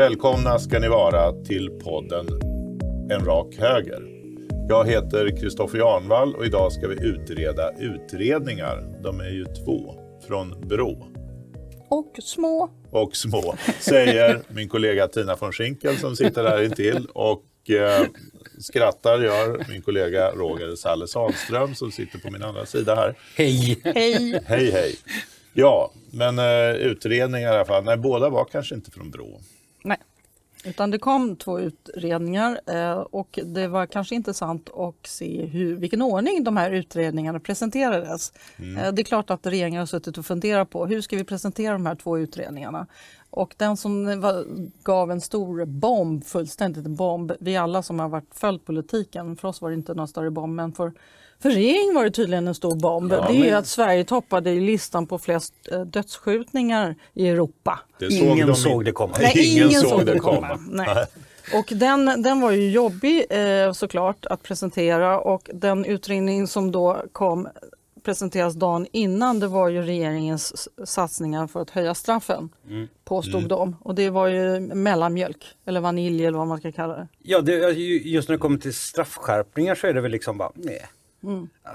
Välkomna ska ni vara till podden En rak höger. Jag heter Kristoffer Jarnvall och idag ska vi utreda utredningar. De är ju två från Brå. Och små. Och små, säger min kollega Tina von Schinkel som sitter här intill. Och eh, skrattar gör min kollega Roger Salle Salström som sitter på min andra sida här. Hej! Hej! Hej hej! Ja, men eh, utredningar i alla fall. Nej, båda var kanske inte från Brå. Utan det kom två utredningar eh, och det var kanske intressant att se hur, vilken ordning de här utredningarna presenterades. Eh, Det är klart att regeringen har suttit och funderat på hur ska vi presentera de här två utredningarna. Och den som var, gav en stor bomb, fullständigt en bomb, vi alla som har varit följt politiken, för oss var det inte någon större bomb, men för, för regeringen var det tydligen en stor bomb. Ja, det är men- att Sverige toppade i listan på flest eh, dödsskjutningar i Europa. Det Ingen de- såg det komma. Nej, Ingen såg det komma. Nej. Och den, den var ju jobbig eh, såklart att presentera och den utredning som då kom presenteras dagen innan det var ju regeringens satsningar för att höja straffen påstod de. Och det var ju mellanmjölk eller vanilj eller vad man ska kalla det. Ja, det, just när det kommer till straffskärpningar så är det väl liksom bara, nej.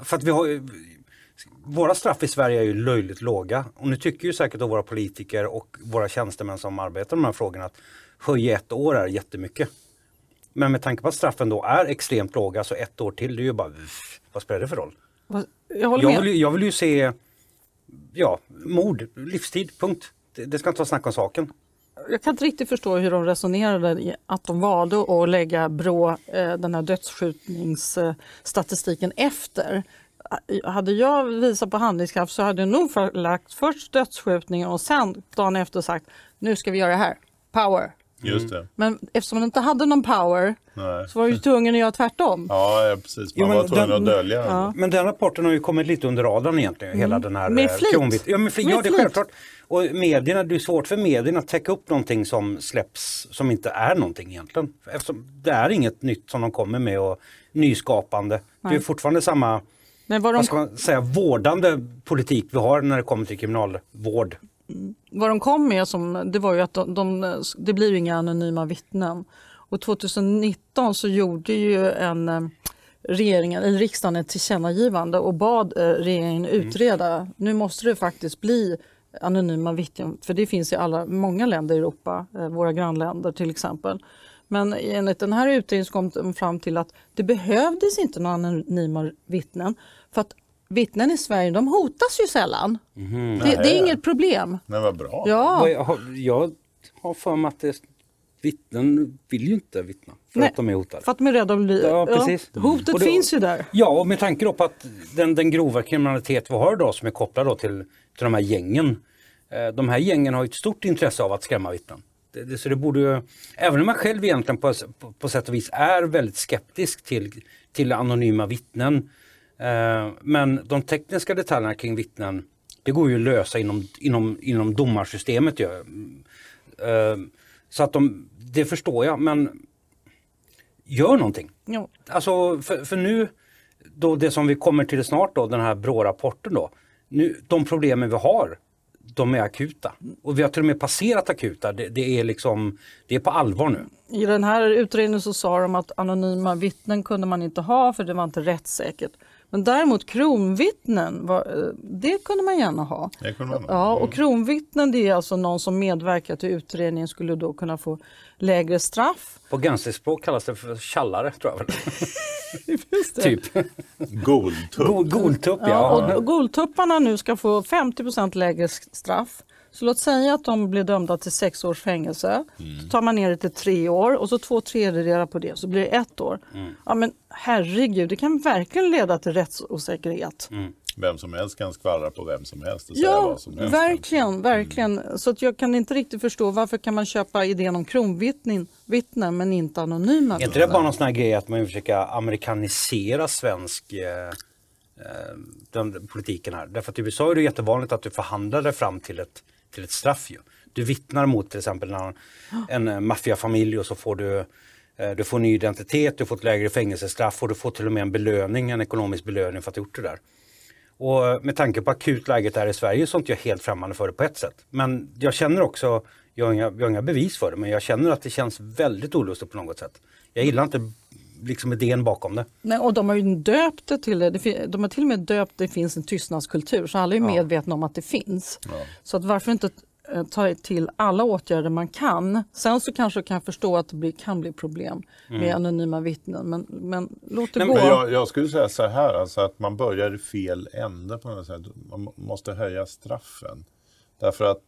För att vi har våra straff i Sverige är ju löjligt låga. Och nu tycker ju säkert då våra politiker och våra tjänstemän som arbetar med de här frågorna att höja ett år är jättemycket. Men med tanke på att straffen då är extremt låga, så ett år till, det är ju bara, vad spelar det för roll? Jag håller Jag med. vill, ju- jag vill ju se, ja, mord, livstid, punkt. Det, det ska inte vara snack om saken. Jag kan inte riktigt förstå hur de resonerade att de valde att lägga Brå, eh, den här dödsskjutningsstatistiken efter. Eh, hade jag visat på handlingskraft så hade jag nog lagt först dödsskjutningen och sen dagen efter sagt nu ska vi göra det här. Power. Just det. Men eftersom man inte hade någon power Nej. så var du tvungen att göra tvärtom. Ja, ja, precis. Man Jo, men var tvungen den- att dölja. Ja. Men den rapporten har ju kommit lite under radarn egentligen, hela den här Med eh, flit. Ja, med flit. Med ja, det är självklart. Och medierna, det är svårt för medierna att täcka upp någonting som släpps som inte är någonting egentligen. Eftersom det är inget nytt som de kommer med och nyskapande. Det är Nej. fortfarande samma, Men vad de, vad ska man säga, vårdande politik vi har när det kommer till kriminalvård. Vad de kom med som, det var ju att de, de, det blir ju inga anonyma vittnen. Och 2019 så gjorde ju en eh, regeringen, eller riksdagen ett tillkännagivande och bad eh, regeringen utreda. Nu måste det faktiskt bli anonyma vittnen, för det finns i alla, många länder i Europa, eh, våra grannländer till exempel. Men enligt den här utredningen kom de fram till att det behövdes inte några anonyma vittnen för att vittnen i Sverige de hotas ju sällan. Det, det är inget problem. Men vad bra. Ja. Jag har, jag har för mig att det, vittnen vill ju inte vittna för Nej, att de är hotade. För att de är rädda att bli... Ja, precis. hotet Och det- finns ju där. Ja, och med tanke då på att den, den grova kriminalitet vi har idag som är kopplad då till, till de här gängen. Eh, de här gängen har ju ett stort intresse av att skrämma vittnen. Det, det, så det borde ju, även om man själv egentligen på, på, på sätt och vis är väldigt skeptisk till, till anonyma vittnen. Eh, men de tekniska detaljerna kring vittnen, det går ju att lösa inom, inom, inom domarsystemet. Ju. Eh, så att de, det förstår jag, men gör någonting. Jo. Alltså för, för nu, då det som vi kommer till snart då, den här BRÅ-rapporten då. Nu, de problemen vi har, de är akuta. Och vi har till och med passerat akuta. Det, det är liksom, det är på allvar nu. I den här utredningen så sa de att anonyma vittnen kunde man inte ha för det var inte rättssäkert. Men däremot kronvittnen, var, eh, det kunde man gärna ha. Det kunde man ha. Ja, och kronvittnen det är alltså någon som medverkar till utredningen skulle då kunna få lägre straff. På gangsterspråk kallas det för tjallare tror jag väl. Just det. typ. Goltupp. Go- Goltupp ja. Ja, och Goltupparna nu ska få 50% lägre straff. Så låt säga att de blir dömda till sex års fängelse. Så tar man ner det till tre år och så två tredjedelar på det så blir det ett år. Ja men herregud, det kan verkligen leda till rättsosäkerhet. Vem som helst kan skvallra på vem som helst och säga Ja, vad som helst. verkligen, verkligen. Så att jag kan inte riktigt förstå varför kan man köpa idén om kronvittnen vittnen, men inte anonyma Är inte det bara någon sån här grej att man vill försöka amerikanisera svensk eh, eh, den politiken här? Därför att i USA är det jättevanligt att du förhandlar dig fram till ett, till ett straff ju. Du vittnar mot till exempel en, en maffiafamilj och så får du eh, du får ny identitet, du får ett lägre fängelsestraff och du får till och med en belöning, en ekonomisk belöning för att du gjort det där. Och eh, med tanke på akut läget här i Sverige så är inte jag helt främmande för det på ett sätt. Men jag känner också Jag har, inga, jag har inga bevis för det men jag känner att det känns väldigt olustigt på något sätt. Jag gillar inte liksom idén bakom det. Nej, och de har ju döpt det till det. De har till och med döpt det finns en tystnadskultur så alla är medvetna om att det finns. Så att varför inte eh, ta till alla åtgärder man kan. Sen så kanske jag kan förstå att det blir, kan bli problem med anonyma vittnen men, men låt det Nej, gå. Men jag, jag skulle säga så här, alltså att man börjar i fel ände på något sätt. Man må- måste höja straffen. Därför att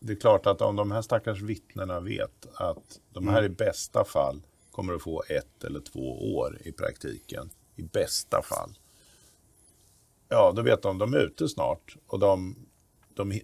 det är klart att om de här stackars vittnena vet att de här i bästa fall kommer att få ett eller två år i praktiken, i bästa fall. Ja, då vet de att de är ute snart och de, de,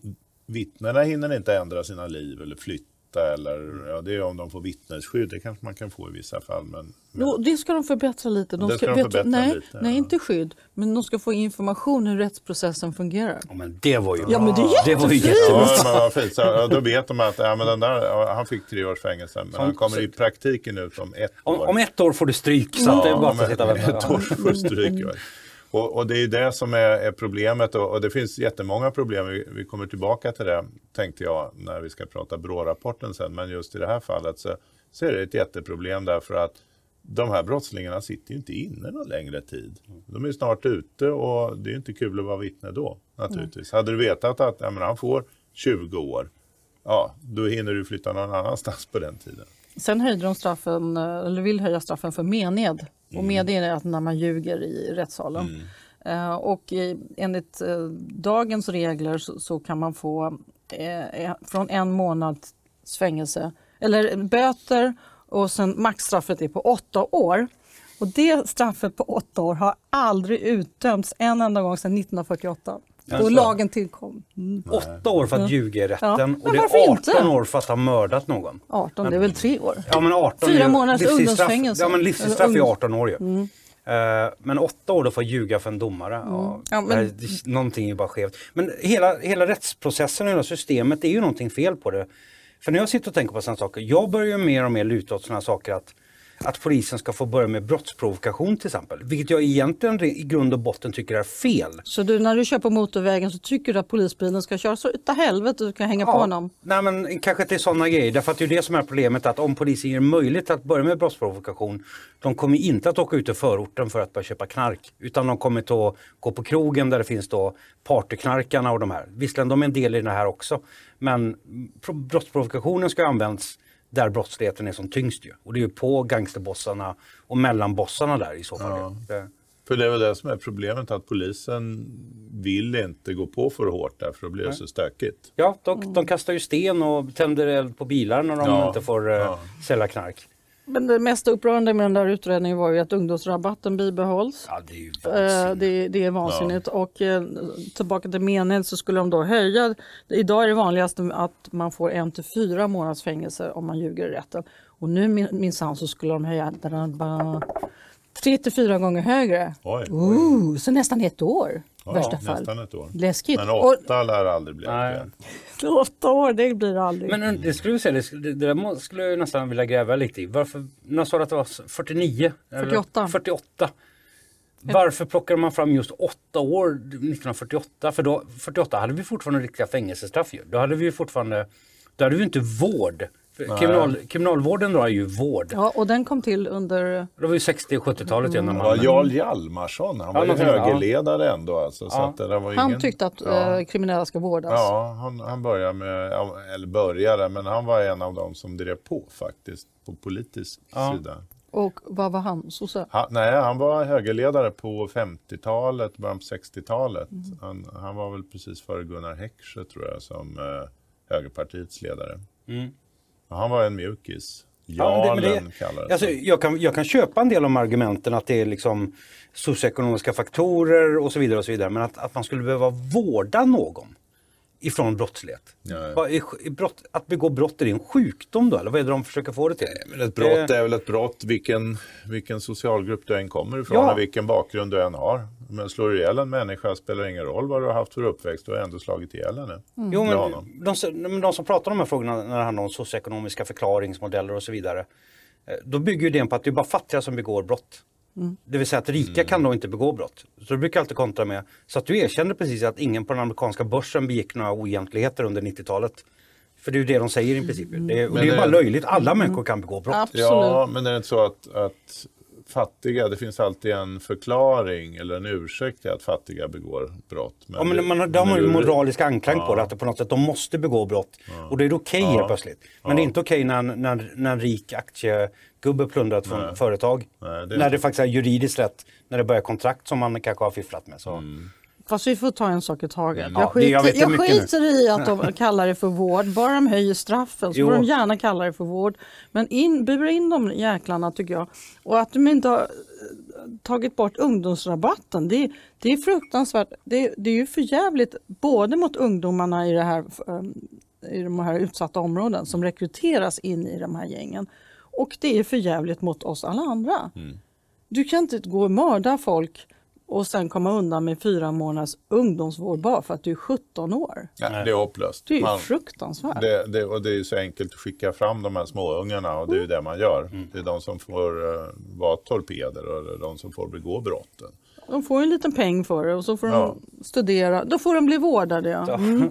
vittnena hinner inte ändra sina liv eller flytta eller, ja det är om de får vittnesskydd, det kanske man kan få i vissa fall. Men, men Jo, det ska de förbättra lite. Det ska de förbättra nej, lite, nej, ja. inte skydd. Men de ska få information hur rättsprocessen fungerar. Ja, men det var ju Ja, men det är Det var ju jättefint. Ja, fint. Så, ja, då vet de att ja, men den där, ja, han fick tre års fängelse, men han kommer i praktiken ut om ett Om, år. om ett år får du stryk så att det är bara om att sitta och ett, vänta. ett år får du stryk. Och, och det är det som är, är problemet och, och det finns jättemånga problem. Vi, vi kommer tillbaka till det, tänkte jag, när vi ska prata BRÅ-rapporten sen. Men just i det här fallet så, så är det ett jätteproblem därför att de här brottslingarna sitter ju inte inne någon längre tid. De är snart ute och det är inte kul att vara vittne då naturligtvis. Hade du vetat att ja, han får 20 år, ja, då hinner du flytta någon annanstans på den tiden. Sen höjde de straffen, eh, eller vill höja straffen för mened. Mm. Och mened är att när man ljuger i rättssalen. Eh, och i, enligt eh, dagens regler så, så kan man få eh, från en månads fängelse, eller böter och sen maxstraffet är på åtta år. Och det straffet på åtta år har aldrig utdömts en enda gång sedan 1948. Då lagen tillkom. Mm. Åtta år för att ljuga i rätten Ja, och men det är varför 18 inte? år för att ha mördat någon. 18, det är väl tre år? Ja, men 18 Fyra månaders ungdomsfängelse. Ja, men livstidsstraff är Eller ung- 18 år ju. Eh, men åtta år då för att ljuga för en domare. Ja, Mm. Ja, men- här- någonting är ju bara skevt. Men hela, hela rättsprocessen och hela systemet, det är ju någonting fel på det. För när jag sitter och tänker på sådana saker, jag börjar mer och mer luta åt sådana saker att att polisen ska få börja med brottsprovokation till exempel. Vilket jag egentligen i grund och botten tycker är fel. Så du, när du kör på motorvägen så tycker du att polisbilen ska köra så utav helvete du kan hänga på honom? Nej men kanske inte sådana grejer. Därför att det är det som är problemet att om polisen ger möjlighet att börja med brottsprovokation. De kommer inte att åka ut i förorten för att börja köpa knark. Utan de kommer att gå på krogen där det finns då partyknarkarna och de här. Visserligen de är en del i det här också. Men pro- brottsprovokationen ska användas där brottsligheten är som tyngst ju. Och det är ju på gangsterbossarna och mellanbossarna där i så fall. Ja. Det, För det är väl det som är problemet, att polisen vill inte gå på för hårt där, för då blir det så stökigt. ja, de, de kastar ju sten och tänder eld på bilar när de Ja, inte får eh, ja. sälja knark. Men det mest upprörande med den där utredningen var ju att ungdomsrabatten bibehålls. Ja, det är ju Eh, vansinnigt. Det, det är vansinnigt. Och eh, tillbaka till meningen så skulle de då höja. Idag är det vanligast att man får en till fyra månaders fängelse om man ljuger i rätten. Och nu min- minsann så skulle de höja tre till fyra gånger högre. Oj, Ooh, så nästan ett år ja, värsta fall. nästan ett år. Läskigt. Men Och åtta lär aldrig bli aktuellt. åtta år, det blir det aldrig. Men eh, det skulle säga, det, skulle- det där skulle jag nästan vilja gräva lite i. Varför, när sa du att det var 49? Eller 48. 48. Varför plockar man fram just åtta år 1948? För då, 48 hade vi fortfarande riktiga fängelsestraff ju. Då hade vi fortfarande, då hade vi inte vård. Kriminal, kriminalvården då är ju vård. Ja, och den kom till under... Det var ju 60 och 70-talet igen när Ja. Jarl Hjalmarsson, han var ju någonting, ja. högerledare ändå. Alltså, så Ja. att det där var Han ingen... tyckte att ja. eh, kriminella ska vårdas. Ja, han, han började med, ja, eller började, men han var en av dem som drev på faktiskt på politisk Ja. sida. Och vad var han? Sosse? Han, nej, han var högerledare på 50-talet, början på 60-talet. Mm. Han, han var väl precis före Gunnar Heckscher tror jag som eh, högerpartiets ledare. Mm. Han var en mjukis. Ja, Jarlen men det- kallades Alltså, jag, kan, jag kan köpa en del av argumenten att det är liksom socioekonomiska faktorer och så vidare. och så vidare. Men att, att man skulle behöva vårda någon ifrån brottslighet. Ja, ja. Brott, att begå brott, är det en sjukdom då? Eller vad är det de försöker få det till? Men ett brott är väl ett brott vilken, vilken socialgrupp du än kommer ifrån Ja. och vilken bakgrund du än har. Men slår du ihjäl en människa spelar ingen roll vad du har haft för uppväxt, du har ändå slagit ihjäl henne. Jo, Med men de, som- men de som pratar om de här frågorna när det handlar om socioekonomiska förklaringsmodeller och så vidare. eh, Då bygger ju det på att det är bara fattiga som begår brott. Det vill säga att rika kan då inte begå brott. Så det brukar alltid kontra med. Så att du erkände precis att ingen på den amerikanska börsen begick några oegentligheter under 90-talet. För det är ju det de säger i princip. Det, och det är Men ju det- bara löjligt. Alla människor kan begå brott. Absolut. Ja, men det är inte så att, att fattiga, det finns alltid en förklaring eller en ursäkt till att fattiga begår brott. Ja, men det- man, har- de har ju men det- moralisk anklang på Ja. det, att det på något sätt de måste begå brott. Och det är okej helt plötsligt. Men det är inte okej när, en- när, när en rik aktiegubbe plundrar ett från företag. Nej, det är när inte- det faktiskt är juridiskt rätt, när det börjar kontrakt som man kanske har fifflat med. Så. Fast vi får ta en sak i taget. Ja, Jag jag skiter, jag nu. skiter i att de kallar det för vård. Bara de höjer straffen så Jo. får de gärna kalla det för vård. Men in, bura in de jäklarna tycker jag. Och att de inte har eh, tagit bort ungdomsrabatten. Det, det är fruktansvärt. Det, det är ju för jävligt både mot ungdomarna i, det här, eh, i de här utsatta områden som rekryteras in i de här gängen. Och det är för jävligt mot oss alla andra. Du kan inte gå och mörda folk och sen komma undan med fyra månaders ungdomsvård bara för att du är 17 år. Ja, det är hopplöst. Det är ju Man- fruktansvärt. Det, det, och det är så enkelt att skicka fram de här småungarna och det är ju det man gör. Det är de som får uh, vara torpeder och de som får begå brotten. De får en liten peng för det och så får Ja. de studera. Då får de bli vårdade. Ja. Mm.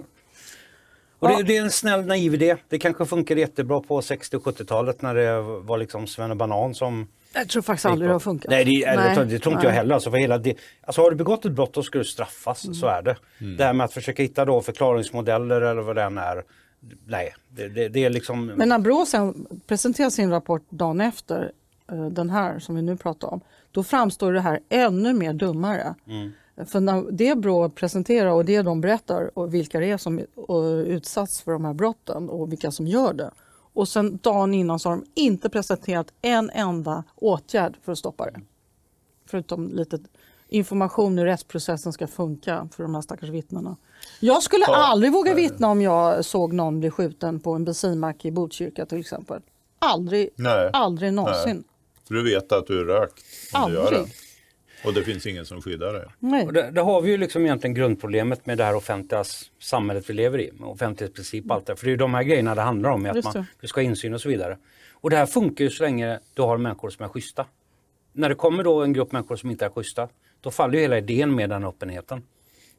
Och det, det är en snäll naiv idé. Det kanske funkar jättebra på 60 och 70-talet när det var liksom Banan som Jag tror faktiskt aldrig det har funkat. Nej, det, eller, det, tror- det tror inte jag nej. heller. Alltså, för hela det, alltså, har du begått ett brott då ska du straffas, Mm. så är det. Det här med att försöka hitta då förklaringsmodeller eller vad det än är. Nej, det, det, det är liksom... Men när Brå sen presenterar sin rapport dagen efter eh, den här som vi nu pratar om, då framstår det här ännu mer dummare. Mm. För när det Brå presenterar och det de berättar och vilka det är som utsatts för de här brotten och vilka som gör det. Och sen dagen innan så har de inte presenterat en enda åtgärd för att stoppa det. Förutom lite information hur rättsprocessen ska funka för de här stackars vittnena. Jag skulle Ja. aldrig våga vittna om jag såg någon bli skjuten på en bensinmack i Botkyrka till exempel. Aldrig, Nej. aldrig någonsin. För du vet att du är rökt om du gör Aldrig. det. Och det finns ingen som skyddar dig. Nej. Och det, det har vi ju liksom egentligen grundproblemet med det här offentliga samhället vi lever i, med offentlighetsprincip och allt det. För det är ju de här grejerna det handlar om, att man, det. du ska ha insyn och så vidare. Och det här funkar ju så länge du har människor som är schyssta. När det kommer då en grupp människor som inte är schyssta, då faller ju hela idén med den öppenheten.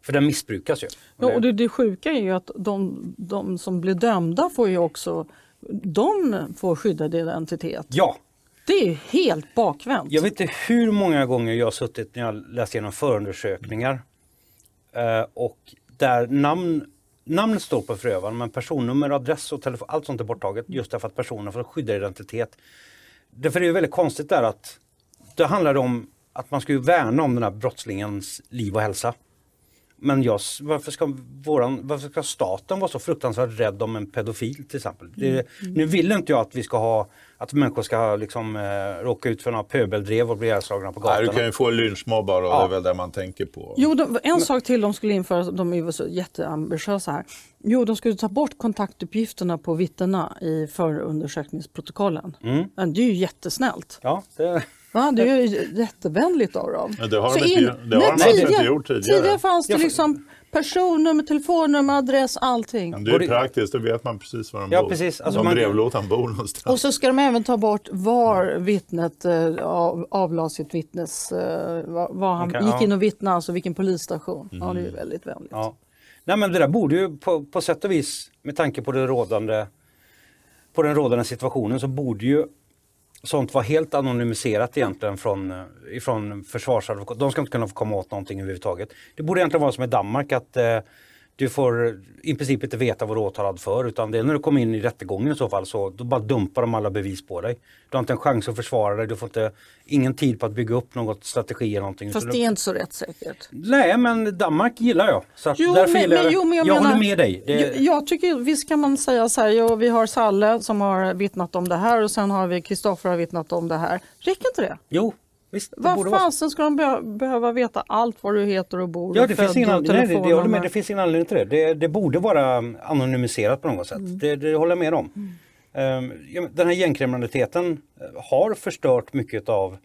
För den missbrukas ju. Ja, och det, det sjuka är ju att de, de som blir dömda får ju också de får skyddad identitet. Ja, det är ju helt bakvänt. Jag vet inte hur många gånger jag har suttit när jag läst igenom förundersökningar eh, och där namn, namnet står på förövaren men personnummer, adress och telefon, allt sånt är borttaget just därför att personen får skydda identitet. Därför är det väldigt konstigt där att det handlar om att man ska ju värna om den här brottslingens liv och hälsa. Men jag, varför, ska våran, varför ska staten vara så fruktansvärt rädd om en pedofil till exempel? Det, Nu vill inte jag att vi ska ha att människor ska liksom, eh, råka ut för några pöbeldrev och bli ihjälslagna på Nej, gatan. du kan ju få lynchmobbar och Ja. det är väl det man tänker på. Jo, de, en sak till de skulle införa, de är ju så jätteambitiösa här. Jo, de skulle ta bort kontaktuppgifterna på vittnena i förundersökningsprotokollen. Mm. Men det är ju jättesnällt. Ja, det, Va? Det är ju jättevänligt av dem. Men det har Så de inte, in- det har de inte gjort tidigare. Tidigare fanns det Ja, liksom personnummer, telefonnummer, adress, allting. Det är det- praktiskt, då vet man precis var de Ja, bor. precis. Alltså Var man- brevlådan bor någonstans. Och så ska de även ta bort var vittnet eh, av, avlade sitt vittnes... Eh, var, han Okej, gick ja. Mm. in och vittnade, alltså vilken polisstation. Ja, det är ju väldigt vänligt. ja. Nej men det där borde ju på, på sätt och vis med tanke på, det rådande, på den rådande situationen så borde ju sånt var helt anonymiserat egentligen från, eh, ifrån försvarsadvokat. De ska inte kunna få komma åt någonting överhuvudtaget. Det borde egentligen vara som i Danmark att eh, du får i princip inte veta vad du är åtalad för utan det är när du kommer in i rättegången i så fall så då bara dumpar de alla bevis på dig. Du har inte en chans att försvara dig, du får inte, ingen tid på att bygga upp något strategi eller någonting. Fast Så det är inte så rättssäkert. Nej men Danmark gillar jag. Så Jo, därför men- men- jag, jo, men jag jag menar- håller med dig. Det, Jag, jag tycker visst kan man säga så här, ja, vi har Salle som har vittnat om det här och sen har vi Kristoffer har vittnat om det här. Räcker inte det? jo, visst. Det Vad fasen ska de be behöva veta allt vad du heter och bor Ja, det finns ingen, nej, det, jag telefonnummer? med, det finns ingen anledning till det. det. Det borde vara anonymiserat på något sätt. Mm. Det, det håller jag med om. Ehm, ja, men den här gängkriminaliteten eh, har förstört mycket av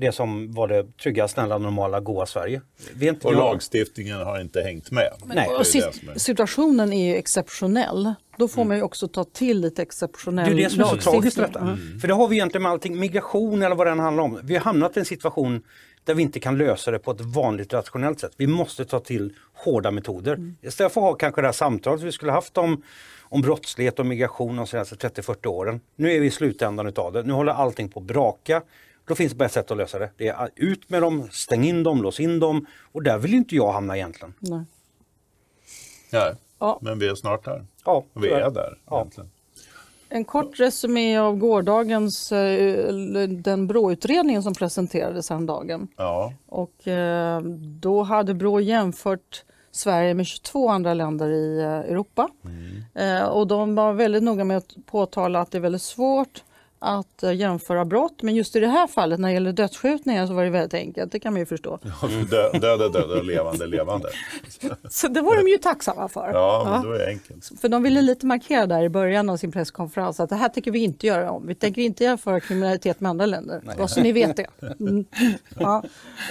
det som var det trygga, snälla, normala, goa Sverige. Inte, Och jag- lagstiftningen har inte hängt med. Nej. Och är- situationen är ju exceptionell. Då får man ju också ta till lite exceptionell Det är det som är så lagstiftning. tragiskt detta. För det har vi egentligen med allting, migration eller vad det än handlar om. Vi har hamnat i en situation där vi inte kan lösa det på ett vanligt rationellt sätt. Vi måste ta till hårda metoder. Istället för att ha kanske det här samtalet vi skulle haft om, om brottslighet och migration de senaste 30-40 åren. Nu är vi i slutändan utav det. Nu håller allting på att braka. Då finns det bara ett sätt att lösa det. Det är ut med dem, stäng in dem, lås in dem. Och där vill inte jag hamna egentligen. Nej. Nej. Ja. Men vi är snart där. Ja, vi är där Ja. egentligen. En kort resumé av gårdagens, eh, den BRÅ-utredningen som presenterades häromdagen. Ja. Och eh, då hade Brå jämfört Sverige med 22 andra länder i eh, Europa. Eh, och de var väldigt noga med att påtala att det är väldigt svårt att eh, jämföra brott. Men just i det här fallet när det gäller dödsskjutningar så var det väldigt enkelt. Det kan man ju förstå. Dö, döda, döda, levande, levande. Så det var de ju tacksamma för. Ja, men då är det enkelt. För de ville lite markera där i början av sin presskonferens att det här tänker vi inte göra om. Vi tänker inte jämföra kriminalitet med andra länder. Bara så ni vet det. Mm. Ja.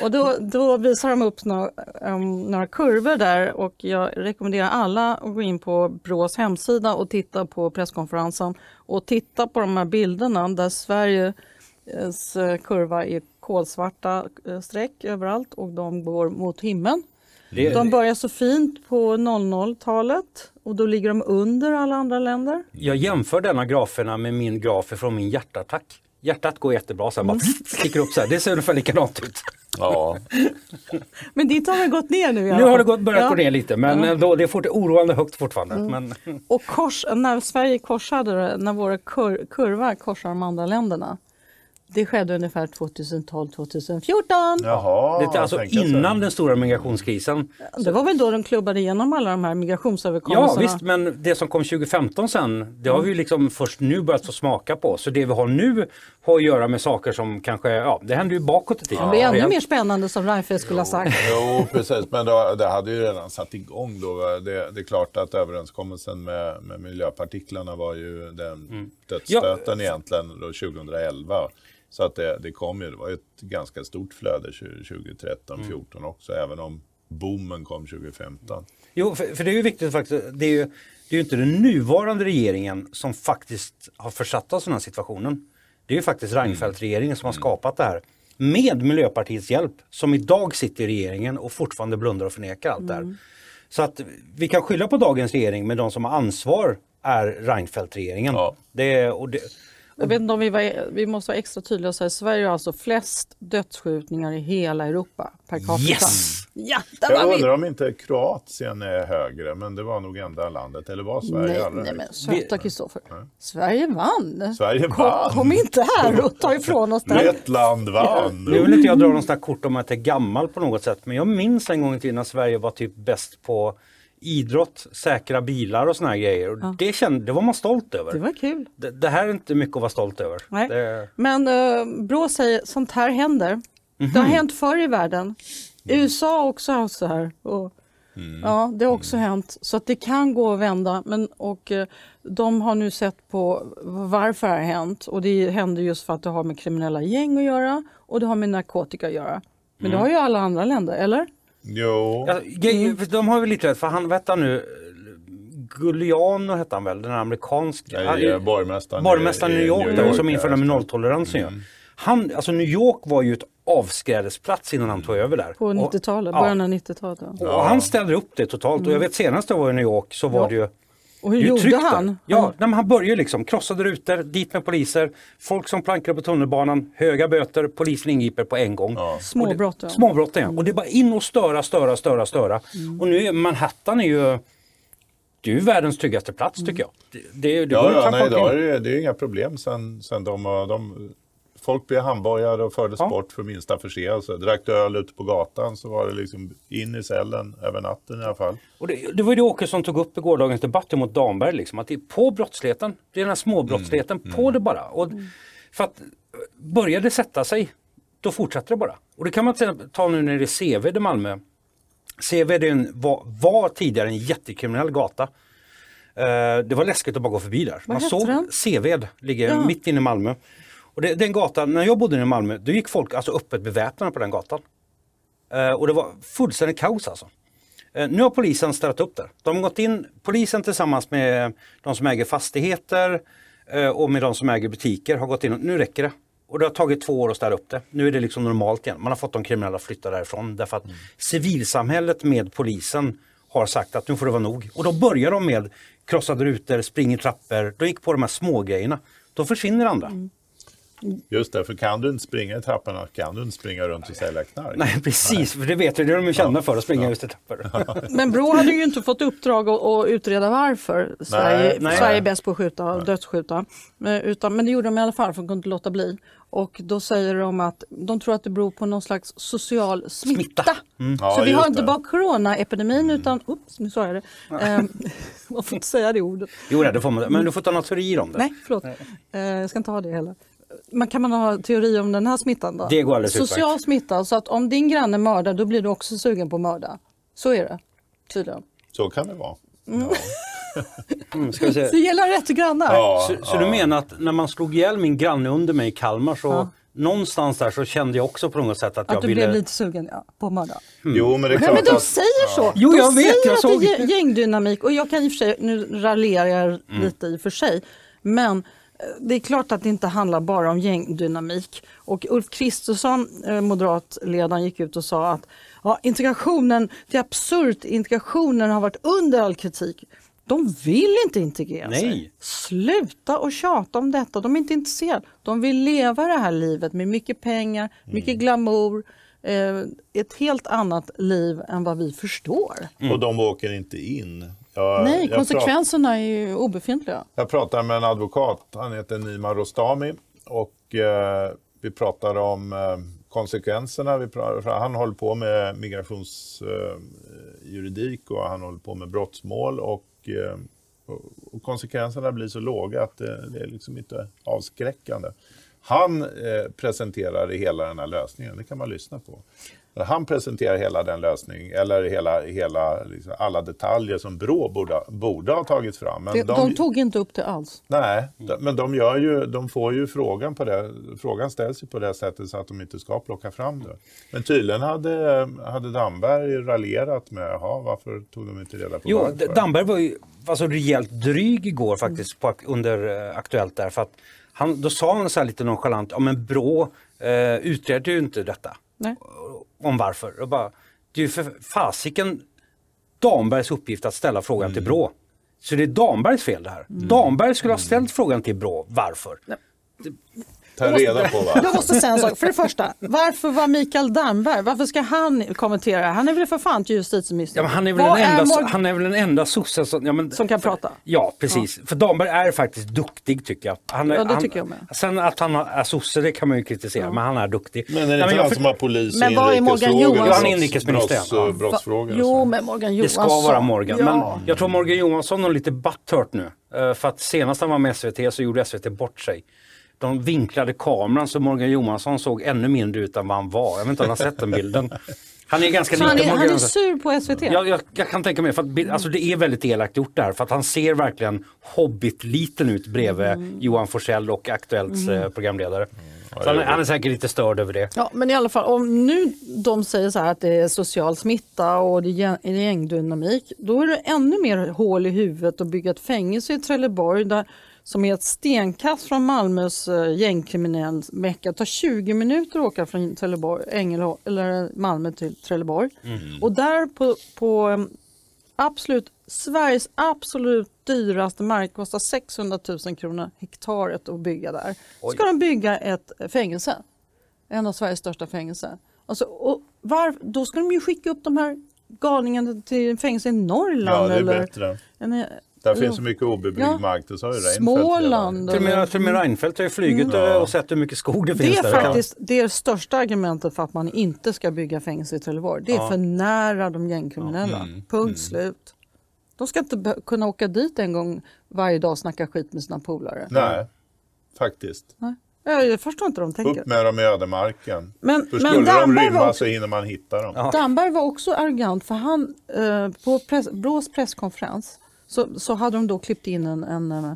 Och då, då visar de upp några, um, några kurvor där och jag rekommenderar alla att gå in på Brås hemsida och titta på presskonferensen och titta på de här bilderna där Sveriges eh, kurva är kolsvarta eh, streck överallt och de går mot himlen. Det- De börjar så fint på 00-talet och då ligger de under alla andra länder. Jag jämför denna graferna med min graf från min hjärtattack. Hjärtat går jättebra, sen bara sticker upp så här. Det ser ungefär likadant ut. Ja, Men ditt har väl gått ner nu? i alla Nu har det gått, börjat Ja. gå ner lite men Ja. då, det är fort, oroande högt fortfarande. Men, Och kors, när Sverige korsade när våra kur, kurvor korsar de andra länderna. Det skedde ungefär 2012-2014. jaha. det är alltså innan den stora migrationskrisen. Det var väl då de klubbade igenom alla de här Ja migrationsöverenskommelserna. visst, men det som kom 2015 sen, det har vi ju liksom först nu börjat få smaka på. Så det vi har nu har att göra med saker som kanske, ja det händer ju bakåt i tiden. Det blir ännu Ja. mer spännande som Reinfeldt skulle ha sagt. Jo, precis. Men då, det hade ju redan satt igång då. Det, det är klart att överenskommelsen med, med miljöpartiklarna var ju den dödsstöten egentligen då 2011. Så att det, det kom ju, det var ett ganska stort flöde 2013, 2014 också, även om boomen kom 2015. Jo, för, för det är ju viktigt faktiskt. Det är ju, det är ju inte den nuvarande regeringen som faktiskt har försatt oss i den här situationen. Det är ju faktiskt Reinfeldt-regeringen som har skapat det här. Med Miljöpartiets hjälp, som idag sitter i regeringen och fortfarande blundar och förnekar allt det här. Så att vi kan skylla på dagens regering, men de som har ansvar är Reinfeldt-regeringen. Ja. Det, och det, Jag vet inte om vi, var, vi måste vara extra tydliga och säga Sverige har alltså flest dödsskjutningar i hela Europa per capita. Yes! Ja, där Jag var vi! undrar om inte Kroatien är högre, men det var nog enda landet, eller var Sverige Nej, allra nej men söta Kristoffer. Sverige vann. Sverige Kom, vann! kom inte här och ta ifrån oss den. Lettland vann! nu vill inte jag dra någon sån här kort om att jag är gammal på något sätt, men jag minns en gång i tiden när Sverige var typ bäst på idrott, säkra bilar och såna här grejer. Och det, kände, det var man stolt över. Det var kul. Det, det här är inte mycket att vara stolt över. Nej. Det, Men uh, Brå säger sånt här händer. Det Mhm. har hänt förr i världen. USA har också haft så här. Och, Ja, det har också hänt. Så att det kan gå att vända. Men, och, eh, de har nu sett på varför det har hänt. Och det händer just för att det har med kriminella gäng att göra och det har med narkotika att göra. Men Mm. det har ju alla andra länder, eller? Jo, ja, för de har väl lite rätt, för han, vad hette han nu? Giuliano hette han väl, den amerikanska. Nej, borgmästaren, borgmästaren i New York, där, som införde ja. nolltoleransen. Ja. Han, alltså New York var ju ett avskrädesplats innan han tog över där. På Och- 90-talet, ja. början av 90-talet. ja. Och han ställde upp det totalt och jag vet senast jag var i New York så var Ja. det ju Och hur gjorde där. han? Ja, Han- nej, han började liksom, krossade rutor, dit med poliser, folk som plankade på tunnelbanan, höga böter, polisen ingriper på en gång. Ja. Småbrott. ja. Småbrotten ja. Och det är bara in och störa, störa, störa, störa. Mm. Och nu är Manhattan är ju det är ju världens tryggaste plats tycker jag. Det, det, det Ja, ja nej, idag är det, det är inga problem sen, sen de, de Folk blev handbojade och fördes Ja. bort för minsta förseelse. Drack du öl ute på gatan så var det liksom in i cellen över natten i alla fall. Och det, det var ju det Åkesson tog upp i gårdagens debatt mot Damberg, liksom, att det är på brottsligheten, det är den här småbrottsligheten, på det bara. Och för att börjar det sätta sig, då fortsätter det bara. Och det kan man ta nu när det är Seved i Malmö. En, var, var tidigare en jättekriminell gata. Eh, det var läskigt att bara gå förbi där. Man hette såg den? Seved, ligger Ja. mitt inne i Malmö. Och det, den gatan, när jag bodde i Malmö, då gick folk alltså öppet beväpnade på den gatan. Eh, och det var fullständigt kaos alltså. Eh, Nu har polisen ställt upp där. De har gått in, polisen tillsammans med de som äger fastigheter eh, och med de som äger butiker har gått in och nu räcker det. och det har tagit två år att ställa upp det. Nu är det liksom normalt igen. Man har fått de kriminella att flytta därifrån därför att Mm. civilsamhället med polisen har sagt att nu får det vara nog. Och då börjar de med krossade rutor, springer trappor, de gick på de här små grejerna. Då försvinner andra. Mm. Just det, för kan du inte springa i trapporna kan du inte springa runt och sälja knark. Nej precis, för det vet vi, det är de kända för, att springa just i trappor. Men Brå hade ju inte fått uppdrag att, att utreda varför Sverige, nej. Sverige är bäst på att skjuta, dödsskjuta. Men, utan, men det gjorde de i alla fall för de kunde inte låta bli. Och då säger de att de tror att det beror på någon slags social smitta. Smitta. Ja, Så vi har inte det. bara coronaepidemin utan, ups nu sa jag det. Ehm, man får inte säga det ordet. Jo, det får man, men du får ta några teorier om det. Nej, förlåt. Eh, jag ska inte ha det heller. Men kan man ha teori om den här smittan då? Det går alldeles utmärkt. Social smitta, så att om din granne mördar då blir du också sugen på att mörda. Så är det tydligen. Så kan det vara. Mm, vi se. Det gäller rätt grannar. Ja, Så, så du menar att när man slog ihjäl min granne under mig i Kalmar så någonstans där så kände jag också på något sätt att, Att jag du ville... blev lite sugen ja, på att mörda. Jo, men det är klart men de att... säger så. Jo, de jag vet, säger jag att såg- det är gängdynamik och jag kan i och för sig, nu raljerar jag Mm. lite i och för sig, men det är klart att det inte handlar bara om gängdynamik. Och Ulf Kristersson, eh, moderatledaren, gick ut och sa att ja, integrationen, det är absurt, integrationen har varit under all kritik. De vill inte integrera sig. Nej. Sluta och tjata om detta. De är inte intresserade. De vill leva det här livet med mycket pengar, mycket Mm. glamour. Eh, ett helt annat liv än vad vi förstår. Och de åker inte in. Jag, Nej, jag konsekvenserna är ju obefintliga. Jag pratar med en advokat, han heter Nima Rostami och eh, vi pratar om eh, konsekvenserna. Pratar, han håller på med migrationsjuridik och han håller på med brottsmål och, eh, och, och konsekvenserna blir så låga att det, det är liksom inte avskräckande. Han eh, presenterar hela den här lösningen, det kan man lyssna på. Han presenterar hela den lösningen, eller hela, hela, liksom, alla detaljer som Brå borde, borde ha tagit fram. Men De, de tog inte upp det alls. Nej, de- men de, gör ju, de får ju frågan på det. Frågan ställs ju på det sättet så att de inte ska plocka fram det. Men tydligen hade, hade Damberg raljerat med, jaha, varför tog de inte reda på Jo, varför? Damberg var ju var så rejält dryg igår faktiskt på, under eh, Aktuellt där. För att han, då sa han så här lite nonchalant, ja men Brå eh, utredde ju inte detta. Nej. Om varför. Och bara, det är ju för fasiken Dambergs uppgift att ställa frågan till Brå. Så det är Dambergs fel det här. Damberg skulle ha ställt frågan till Brå, varför? Ta reda på va? Jag måste säga en sak. För det första, varför var Mikael Damberg, varför ska han kommentera? Han är väl för fan justitieminister. Ja, han, är väl Vad den enda, Morgan- han är väl den enda sossen som... Ja, men, Som kan prata? Ja, precis. För Damberg är faktiskt duktig tycker jag. Han, är- Ja, det han, tycker jag med. Sen att han är sosse, det kan man ju kritisera, men han är duktig. Men är det Nej, inte jag han för- som har polis Men vad är Morgan? Johansson? Ja, han är inrikesminister, Brotts, ja. brottsfrågor. Jo, så. men Morgan Det Johansson. ska vara Morgan. Ja. Men jag tror Morgan Johansson har lite butthurt nu. Eh, För att senast han var med SVT så gjorde SVT bort sig. De vinklade kameran så Morgan Johansson såg ännu mindre ut än vad han var. Jag vet inte om har sett den bilden. Han är ganska han, är, han är sur på SVT? Jag, jag, jag kan tänka mig, för att, alltså det är väldigt elakt gjort där för att han ser verkligen Hobbit-liten ut bredvid Mm. Johan Forsell och Aktuellts eh, programledare. Så han, är- han är säkert lite störd över det. Ja, men i alla fall, om nu de säger så här att det är social smitta och det är gäng- det är gängdynamik, då är det ännu mer hål i huvudet att bygga ett fängelse i Trelleborg där, som är ett stenkast från Malmös uh, gängkriminell mecka. Det tar 20 minuter att åka från Trelleborg, Ängelholm, eller Malmö till Trelleborg. Och där på, på um, absolut Sveriges absolut dyraste mark kostar 600 000 kronor hektaret att bygga där. Ska de bygga ett fängelse. En av Sveriges största fängelser. Alltså, och var, då ska de ju skicka upp de här galningarna till fängelse i Norrland. Ja, det är eller, bättre. En, Där Ja. finns så mycket obebyggd Ja. mark, det sa ju Reinfeldt Småland. Till och eller- med, till och med Reinfeldt har ju flugit Mm. och sett hur mycket skog det, Det finns är där. faktiskt det största argumentet för att man inte ska bygga fängelse i Trelleborg. Det är Ja. för nära de gängkriminella. Mm. Punkt slut. De ska inte kunna åka dit en gång varje dag och snacka skit med sina polare. Nej, faktiskt. Nej. Jag förstår inte hur de tänker. Upp med dem i ödemarken. Men, För men skulle de Damberg var rymma också så hinner man hitta dem. Ja. Damberg var också arrogant för han eh, på press, Brås presskonferens så, så hade de då klippt in en, en, eh,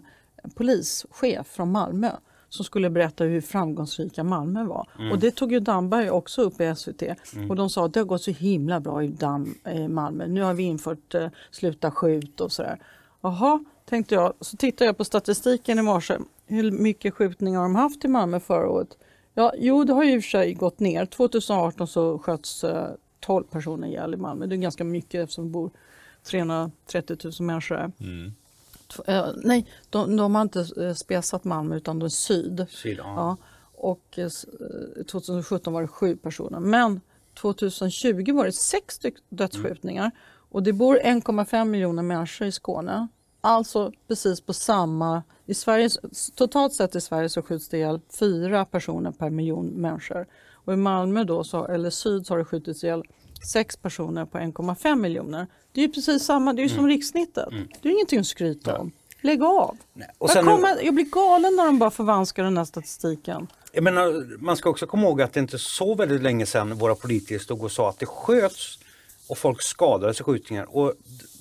polischef från Malmö som skulle berätta hur framgångsrika Malmö var. Och det tog ju Damberg också upp i SVT. Och de sa att det har gått så himla bra i Dam, eh, Malmö. Nu har vi infört eh, sluta skjut och sådär. Jaha, tänkte jag. Så tittade jag på statistiken i morse. Hur mycket skjutningar har de haft i Malmö förra året? Ja, jo, det har ju i och för sig gått ner. 2018 så sköts eh, 12 personer ihjäl i Malmö. Det är ganska mycket eftersom det bor 330 000 människor. Mm. Eh, nej, de, de har inte eh, spesat Malmö utan det är syd. Syd, ja. Ja, och eh, s- eh, 2017 var det sju personer. Men 2020 var det sex dödsskjutningar. Och det bor 1,5 miljoner människor i Skåne. Alltså precis på samma... I Sverige, totalt sett i Sverige så skjuts det ihjäl fyra personer per miljon människor. Och i Malmö då, så, eller syd, så har det skjutits ihjäl sex personer på 1,5 miljoner. Det är ju precis samma, det är ju som rikssnittet. Det är ingenting att skryta om. Lägg av! Jag, kommer, jag blir galen när de bara förvanskar den här statistiken. Jag menar, man ska också komma ihåg att det inte är så väldigt länge sedan våra politiker stod och sa att det sköts och folk skadades i skjutningar. Och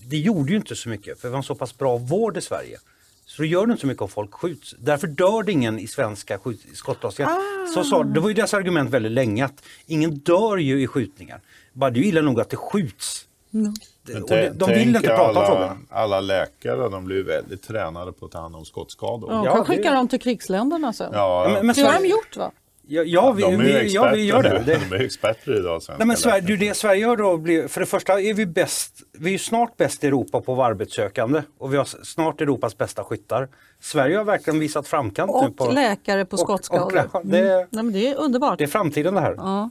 det gjorde ju inte så mycket för vi har en så pass bra vård i Sverige. Så det gör det inte så mycket om folk skjuts. Därför dör det ingen i svenska skottlossningar. Så sa, det var ju deras argument väldigt länge att ingen dör ju i skjutningar. Bara det är ju illa nog att det skjuts. Det- Men och de, de vill inte prata om alla, frågan. Alla läkare de blir väldigt tränade på att ta hand om skottskador. Ja, Ja, kan det- skicka dem till krigsländerna sen. Ja, men- men det har de gjort va? Ja, ja, vi, de är ju vi, ja, vi gör det. nu. De är experter idag. Nej, men Sverige, läkare. det Sverige gör då blir, för det första är vi bäst, vi är snart bäst i Europa på arbetssökande och vi har snart Europas bästa skyttar. Sverige har verkligen visat framkant nu Och på... läkare på och- skottskador. och- det- Mm. Nej, men det är underbart. Det är framtiden det här. Ja.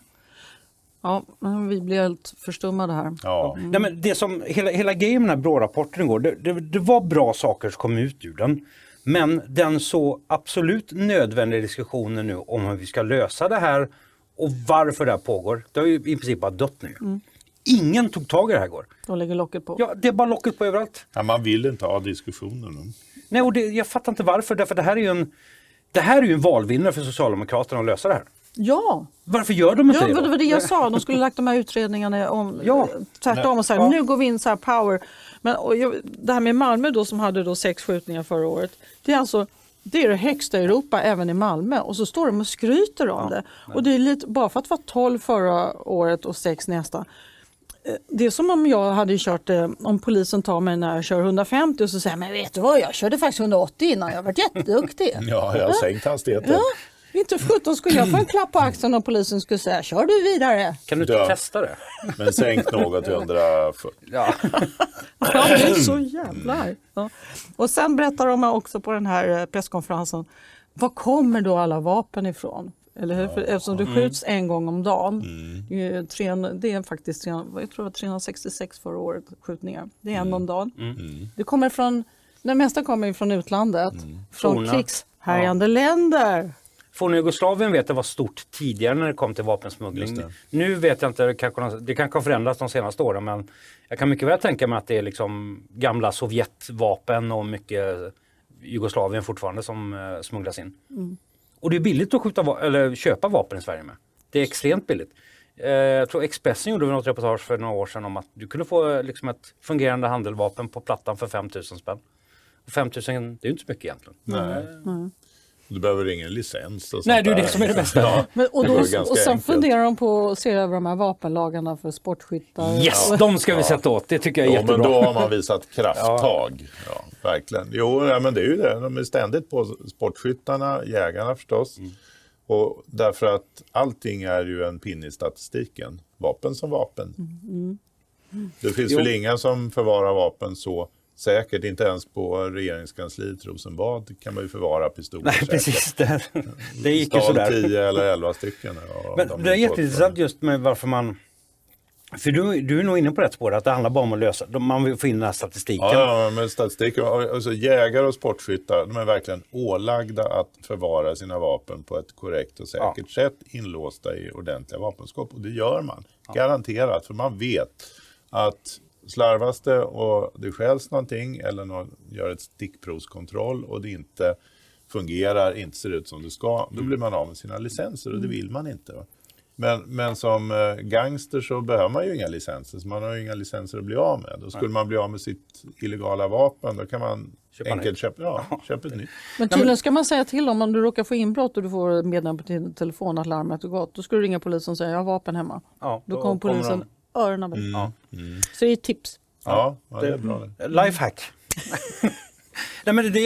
Ja, men vi blir helt förstummade här. Ja. Nej, men det som, hela, hela grejen med den här BRÅ-rapporten igår, det, det, det var bra saker som kom ut ur den. Men den så absolut nödvändiga diskussionen nu om hur vi ska lösa det här och varför det här pågår, det har ju i princip bara dött nu. Ingen tog tag i det här igår. De lägger locket på. Ja, det är bara locket på överallt. Ja, man vill inte ha diskussioner nu. Nej, och det, jag fattar inte varför, därför det här är ju en det här är ju en valvinnare för Socialdemokraterna att lösa det här. Ja, Varför gör de inte ja det det var det jag sa. De skulle lagt de här utredningarna om Ja. tvärtom och så här, Ja. nu går vi in så här power. Men jag, det här med Malmö då som hade då sex skjutningar förra året. Det är alltså det är det högsta i Europa även i Malmö och så står de och skryter om det. Och det är lite, bara för att det var 12 förra året och 6 nästa. Eh, Det är som om jag hade kört, eh, om polisen tar mig när jag kör 150 och så säger men vet du vad, jag körde faktiskt 180 innan, jag har varit jätteduktig. Ja, jag har sänkt hastigheten. Ja, inte sjutton skulle jag få en klapp på axeln och polisen skulle säga kör du vidare. Kan du inte Ja. testa det? Men sänk något till 140. Ja. Ja, det är så jävla arg. ja. Och sen berättar de också på den här eh, presskonferensen, var kommer då alla vapen ifrån? Eller hur? För eftersom det skjuts en gång om dagen. Det, är ju tre, det är faktiskt tre, jag tror det var 366 förra året skjutningar. Det är en om dagen. Det kommer från, det mesta kommer från utlandet. Från krigshärjande länder. Forna Jugoslavien vet jag var stort tidigare när det kom till vapensmuggling. Nu vet jag inte, det kanske, det kanske har förändrats de senaste åren men jag kan mycket väl tänka mig att det är liksom gamla Sovjetvapen och mycket Jugoslavien fortfarande som eh, smugglas in. Och det är billigt att skjuta, va- eller köpa vapen i Sverige med. Det är extremt billigt. Eh, jag tror Expressen gjorde något reportage för några år sedan om att du kunde få eh, liksom ett fungerande handeldvapen på plattan för 5000 spänn. Och 5000 det är ju inte så mycket egentligen. Nej. Du behöver ingen licens. Och Nej, det är det som är det bästa. Ja, Men, och, då, och ganska sen enkelt. funderar de på att se över de här vapenlagarna för sportskyttar. Yes, Och- de ska vi sätta åt. Det tycker jag är Jo, jättebra. men då har man visat krafttag. Ja. verkligen. Jo, ja, men det är ju det. De är ständigt på sportskyttarna, jägarna förstås. Mm. Och därför att allting är ju en pinne i statistiken. Vapen som vapen. Det finns Jo. väl inga som förvarar vapen så säkert, inte ens på regeringskansliet Rosenbad kan man ju förvara pistoler Nej, säkert. precis. Det, det gick ju sådär. 10 eller 11 stycken. Ja, Men de det är jätteintressant just med varför man... För du, du är nog inne på rätt spår, att det handlar bara om att lösa... Man vill få in den här statistiken. Ja, ja, men statistiken, alltså jägare och sportskyttar, de är verkligen ålagda att förvara sina vapen på ett korrekt och säkert sätt, inlåsta i ordentliga vapenskåp. Och det gör man, garanterat, för man vet att slarvas det och det stjäls någonting eller någon gör ett stickprovskontroll och det inte fungerar, inte ser ut som det ska, då blir man av med sina licenser och det vill man inte. Va? Men, men som eh, gangster så behöver man ju inga licenser, så man har ju inga licenser att bli av med. Då skulle man bli av med sitt illegala vapen, då kan man Köpa enkelt nytt. köpa, ja, köpa ett nytt. Men tydligen ska man säga till om, om du råkar få inbrott och du får meddelande på din telefon att larmet har gått. Då ska du ringa polisen och säga jag har vapen hemma. Ja, Då då kommer kommer polisen öronen av Ja. Så det är ett tips. Ja, ja det är bra. det. Lifehack. Nej, men det,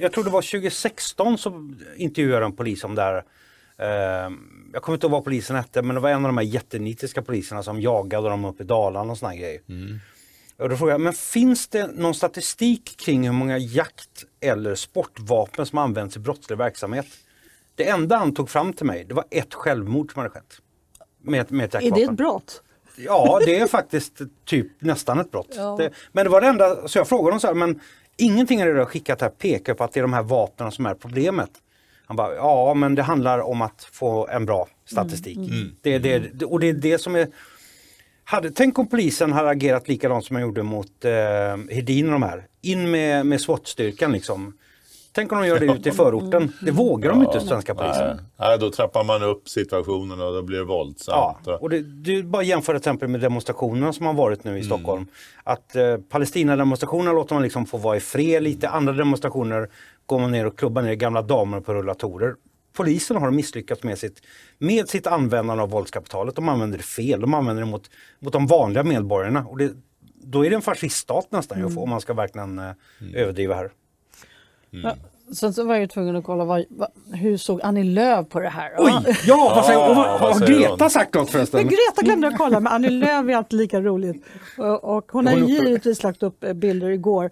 jag tror det var 2016 så intervjuade en polis om det här. Eh, jag kommer inte ihåg vad polisen hette men det var en av de här jättenitiska poliserna som jagade dem uppe i Dalarna och såna grejer. Och då frågade jag, men finns det någon statistik kring hur många jakt eller sportvapen som används i brottslig verksamhet? Det enda han tog fram till mig, det var ett självmord som hade skett. Med, med ett Är det ett brott? Ja, det är faktiskt typ nästan ett brott. Ja. Det, men det var det enda, så jag frågade honom så här, men ingenting av det du har skickat här pekar på att det är de här vapnen som är problemet. Han bara, ja men det handlar om att få en bra statistik. Det, är det, och det är det som är hade, tänk om polisen hade agerat likadant som man gjorde mot eh, Hedin och de här. In med, med SWAT-styrkan liksom. Tänk om de gör det ute i förorten. Det vågar de inte, svenska polisen. Nej. Nej, då trappar man upp situationen och då blir det våldsamt. Ja, och det, det är bara att jämföra till exempel med demonstrationerna som har varit nu i Stockholm. Att eh, Palestina-demonstrationerna låter man liksom få vara i fred lite, andra demonstrationer går man ner och klubbar ner gamla damer på rullatorer. Polisen har misslyckats med sitt, med sitt användande av våldskapitalet. De använder det fel, de använder det mot, mot de vanliga medborgarna. Och det, då är det en fasciststat nästan ju, om man ska verkligen eh, överdriva här. Ja, sen så var jag ju tvungen att kolla vad, vad, hur såg Annie Lööf på det här? Oj! Ja, vad säger, och vad, har Greta sagt något Men förresten? Greta glömde jag kolla, men Annie Lööf är alltid lika roligt. Och, hon har givetvis lagt upp eh, bilder igår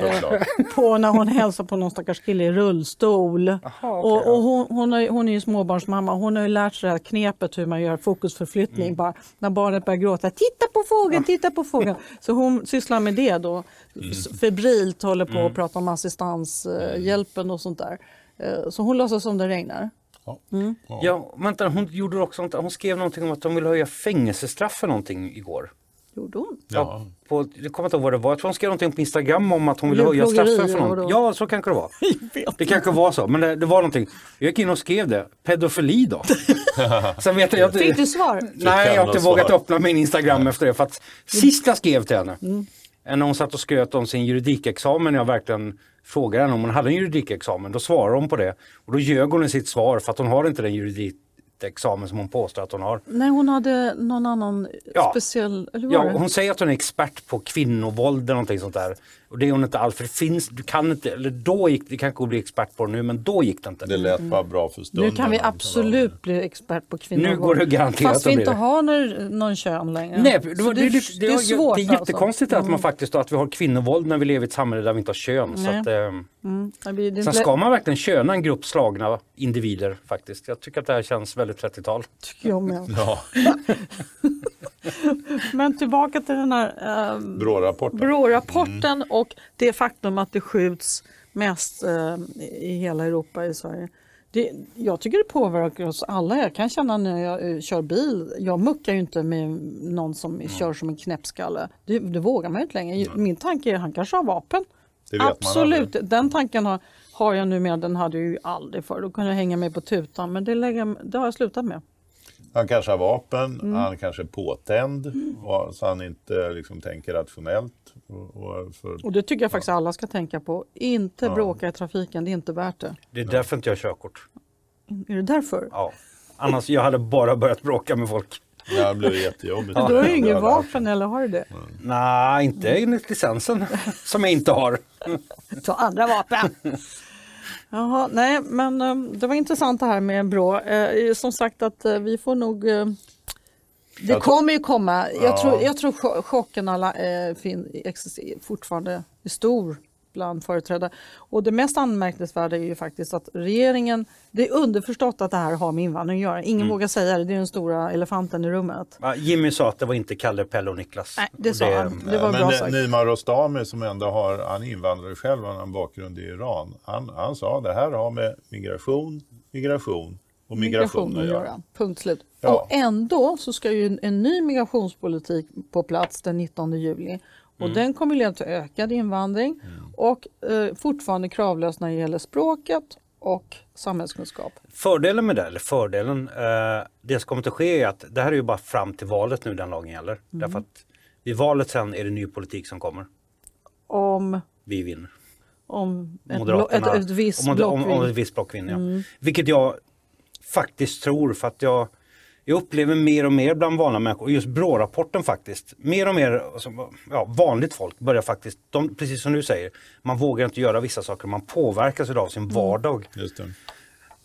eh, på när hon hälsar på någon stackars kille i rullstol. okej, och och hon, hon, har, ju- hon är ju småbarnsmamma, hon har ju lärt sig det här knepet hur man gör fokusförflyttning. Mm. Bara, när barnet börjar gråta, titta på fågeln, titta på fågeln. Så hon sysslar med det då. S- Febrilt håller på Mm. att prata om assistanshjälpen och sånt där. Eh, Så hon låtsas som det regnar. Ja, vänta, hon gjorde också, hon skrev någonting om att de vill höja fängelsestraff för någonting igår. Gjorde hon? Ja. På, jag kommer inte ihåg vad det var, jag tror hon skrev någonting på Instagram om att hon ville höja straffen för vadå? Ja, så kanske det var. Det kanske var så, men det, det var någonting. Jag gick in och skrev det, pedofili då. Sen vet jag, jag Fick du svar? Nej, jag har inte vågat svar. öppna min Instagram efter det. För att sist jag skrev till henne, när hon satt och skröt om sin juridikexamen, jag verkligen frågade henne om hon hade en juridikexamen, då svarade hon på det. Och då ljög hon i sitt svar för att hon har inte den juridikexamen som hon påstår att hon har. Nej, hon hade någon annan Ja. speciell... Eller Ja, hon säger att hon är expert på kvinnovåld eller någonting sånt där. Och det är hon inte alls, för det finns, du kan inte, eller då gick det, kanske bli expert på det nu, men då gick det inte. Det lät bara bra för stunden. Nu kan vi absolut bli expert på kvinnor. Nu går det garanterat Fast vi inte det. har någon, någon kön längre. Nej, det, det, är lite- det är svårt det är jättekonstigt alltså. att man faktiskt att vi har kvinnovåld när vi lever i ett samhälle där vi inte har kön. Så att, eh, Mm. Det blir- det sen ska man verkligen köna en grupp slagna individer faktiskt. Jag tycker att det här känns väldigt 30-tal. tycker jag med. Ja, Men tillbaka till den här eh, BRÅ-rapporten. BRÅ-rapporten och det faktum att det skjuts mest eh, i hela Europa i Sverige. Det, jag tycker det påverkar oss alla. Jag kan känna när jag eh, kör bil, jag muckar ju inte med någon som kör som en knäppskalle. Det, det vågar man ju inte längre. Min tanke är att han kanske har vapen. Det vet Absolut, den tanken har, har jag numera. Den hade jag ju aldrig för. Då kunde jag hänga mig på tutan. Men det, lägger, det har jag slutat med. Han kanske har vapen, Mm. han kanske är påtänd och, så han inte liksom, tänker rationellt. Och, och för, Och det tycker jag faktiskt alla ska tänka på. Inte bråka i trafiken, det är inte värt det. Det är därför inte jag har körkort. Är det därför? Ja. Annars jag hade bara börjat bråka med folk. ja, det blir jättejobbigt. Du har ju inget vapen eller har du det? Nej, inte enligt licensen som jag inte har. Ta andra vapen! Jaha, nej men eh, det var intressant det här med Brå. Eh, som sagt att eh, vi får nog det kommer ju komma. Jag, Ja. tror, jag tror cho- chocken alla, eh, fin, fortfarande är stor bland företrädare. Och det mest anmärkningsvärda är ju faktiskt att regeringen, det är underförstått att det här har med invandring att göra. Ingen Mm. vågar säga det, det är den stora elefanten i rummet. Jimmy sa att det var inte Kalle, Pelle och Niklas. Nej, det sa han. Det var men bra sagt. Nima Rostami som ändå har, han är invandrare själv, han har en bakgrund i Iran. Han, han sa det här har med migration, migration och migration, att göra. Punkt slut. Ja. Och ändå så ska ju en, en ny migrationspolitik på plats den 19 juli. Och Mm. den kommer leda till ökad invandring och eh, fortfarande kravlös när det gäller språket och samhällskunskap. Fördelen med det, eller fördelen, eh, det som kommer att ske är att det här är ju bara fram till valet nu den lagen gäller. Mm. Därför att vid valet sen är det ny politik som kommer. Om, Vi vinner. om ett, Moderaterna. ett, ett visst om, block om, om vill- Mm. ett visst block vinner, ja. Vilket jag faktiskt tror för att jag, jag upplever mer och mer bland vanliga människor, och just BRÅ-rapporten faktiskt, mer och mer alltså, ja, vanligt folk börjar faktiskt, de, precis som du säger, man vågar inte göra vissa saker, man påverkas av sin Mm. vardag. Det.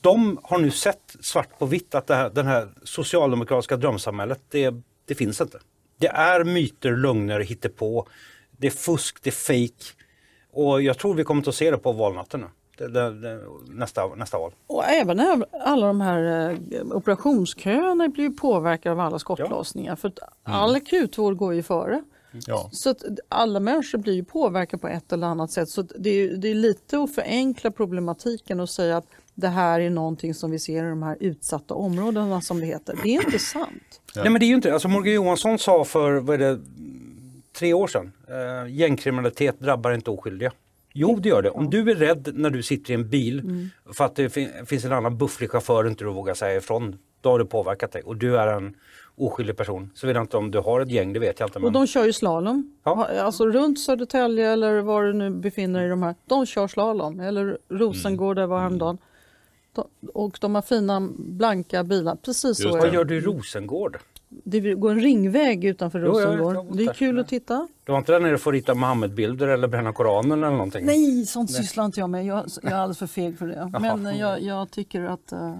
De har nu sett svart på vitt att det här, den här socialdemokratiska drömsamhället, det, det finns inte. Det är myter, lögner, hittepå. Det är fusk, det är fejk. Och jag tror vi kommer att se det på valnatten nu. Nästa, nästa val. Och även alla de här eh, operationsköerna blir ju påverkade av alla skottlossningar. För att all akutvård går ju före. Ja. Så att alla människor blir ju påverkade på ett eller annat sätt. Så det, är, det är lite att förenkla problematiken och säga att det här är någonting som vi ser i de här utsatta områdena som det heter. Det är inte sant. Nej men det är ju inte Alltså Morgan Johansson sa för, vad är det, tre år sedan, eh, gängkriminalitet drabbar inte oskyldiga. Jo det gör det. Om du är rädd när du sitter i en bil för att det fin- finns en annan bufflig chaufför inte du vågar säga ifrån. Då har det påverkat dig och du är en oskyldig person. Så vet jag inte om du har ett gäng, det vet jag inte. Men... Och de kör ju slalom. Ja. Alltså runt Södertälje eller var du nu befinner dig i de här. De kör slalom. Eller Rosengård där var häromdagen. De, och de har fina blanka bilar. Precis Just så är Vad det. gör du i Rosengård? Det går en ringväg utanför Rosengård. det är där. kul att titta. Du var inte där nere för att rita Mohammed-bilder eller bränna Koranen eller någonting? Nej, sånt sysslar inte jag med. Jag, jag är alldeles för feg för det. Men jag, jag tycker att... Uh,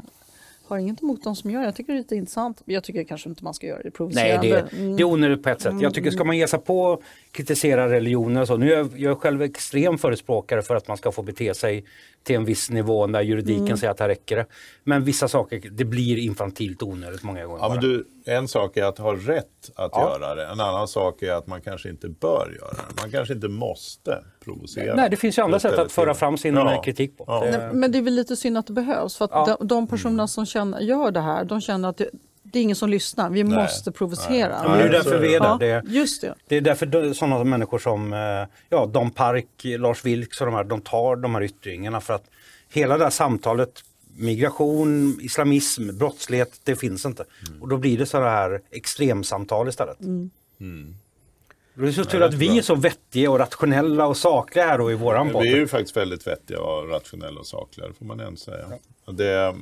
har inget emot de som gör det. Jag tycker det är lite intressant. Jag tycker kanske inte man ska göra det Nej, provocerande. det, är- det är onödigt på ett sätt. Jag tycker ska man ge sig på att kritisera religioner och så. Nu är jag, jag är själv extrem förespråkare för att man ska få bete sig till en viss nivå när juridiken säger att här räcker det. Men vissa saker, det blir infantilt onödigt många gånger. Ja, men du, en sak är att ha rätt att Ja. göra det. En annan sak är att man kanske inte bör göra det. Man kanske inte måste provocera. Nej, det finns ju andra sätt att föra fram sin Ja. kritik på. Ja. Det- Nej, men det är väl lite synd att det behövs. För att Ja. de, de personerna som känner, gör det här, de känner att det, det är ingen som lyssnar. Vi Nej. måste provocera. Ja, det är därför är vi är det. där. Ja, Det, just det. det är därför sådana människor som eh, ja, Dan Park, Lars Vilks och de här, de tar de här yttringarna för att hela det här samtalet Migration, islamism, brottslighet, det finns inte. Och då blir det sådana här extremsamtal istället. Mm. Det är så tur att vi är så vettiga och rationella och sakliga här då i våran Vi är podd. ju faktiskt väldigt vettiga och rationella och sakliga, det får man ändå säga. Det,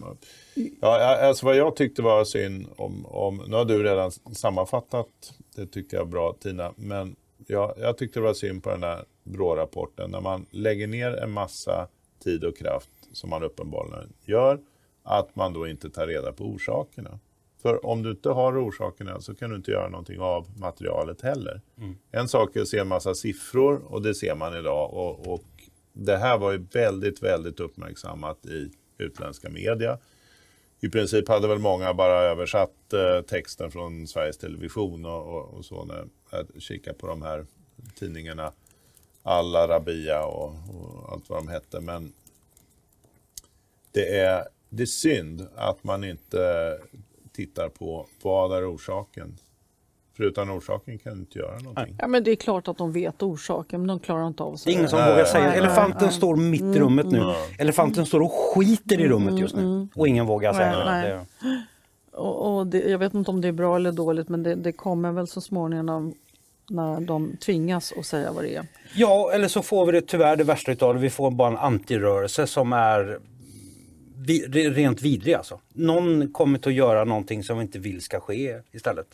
ja, alltså vad jag tyckte var synd om, om, nu har du redan sammanfattat, det tyckte jag bra Tina, men jag, jag tyckte det var synd på den här BRÅ-rapporten när man lägger ner en massa tid och kraft, som man uppenbarligen gör, att man då inte tar reda på orsakerna. För om du inte har orsakerna så kan du inte göra någonting av materialet heller. En sak är att se en massa siffror och det ser man idag. Och, och det här var ju väldigt, väldigt uppmärksammat i utländska media. I princip hade väl många bara översatt eh, texten från Sveriges Television och, och, och så när jag kikar på de här tidningarna. Al Arabiya och, och allt vad de hette. Men det är, det är synd att man inte tittar på vad är orsaken. För utan orsaken kan du inte göra någonting. Ja, men det är klart att de vet orsaken, men de klarar inte av att Det är säga ingen som Nej, vågar säga. nej, Elefanten nej. står mitt i rummet nu. Elefanten står och skiter i rummet just nu. Och ingen vågar säga Nej, det. nej. det. Och, och det, jag vet inte om det är bra eller dåligt, men det, det kommer väl så småningom när, när de tvingas att säga vad det är. Ja, eller så får vi det tyvärr det värsta utav det. Vi får bara en antirörelse som är vi, re- rent vidrig alltså. Någon kommer att göra någonting som vi inte vill ska ske istället.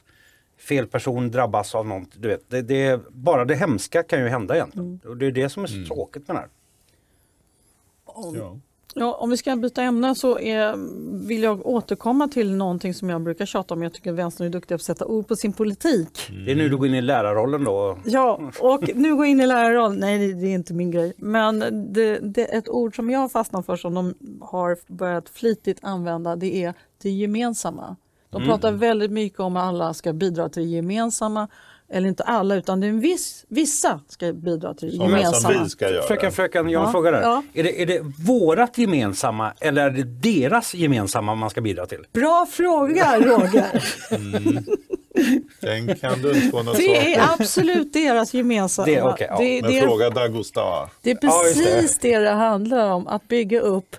Fel person drabbas av något. Du vet, det, det, bara det hemska kan ju hända egentligen. Och det är det som är så tråkigt med det här. Ja. Ja, om vi ska byta ämne så är, vill jag återkomma till någonting som jag brukar tjata om. Jag tycker vänstern är duktiga på att sätta ord på sin politik. Det är nu du går in i lärarrollen då. Ja, och nu går jag in i lärarroll. Nej, det, är inte min grej. Men det, det, ett ord som jag har fastnat för som de har börjat flitigt använda det är det gemensamma. De pratar väldigt mycket om att alla ska bidra till det gemensamma. Eller inte alla, utan det är en viss, vissa ska bidra till det Som, som gemensamma. vi ska göra. Fröken, fröken, jag har en Ja, fråga där. ja. Är, det, är det vårat gemensamma eller är det deras gemensamma man ska bidra till? Bra fråga Roger! Den kan du inte få något Det är absolut deras gemensamma. Det- okej, ja. det, Men det, fråga Dagostar. det är Ja, just det. precis det det handlar om. Att bygga upp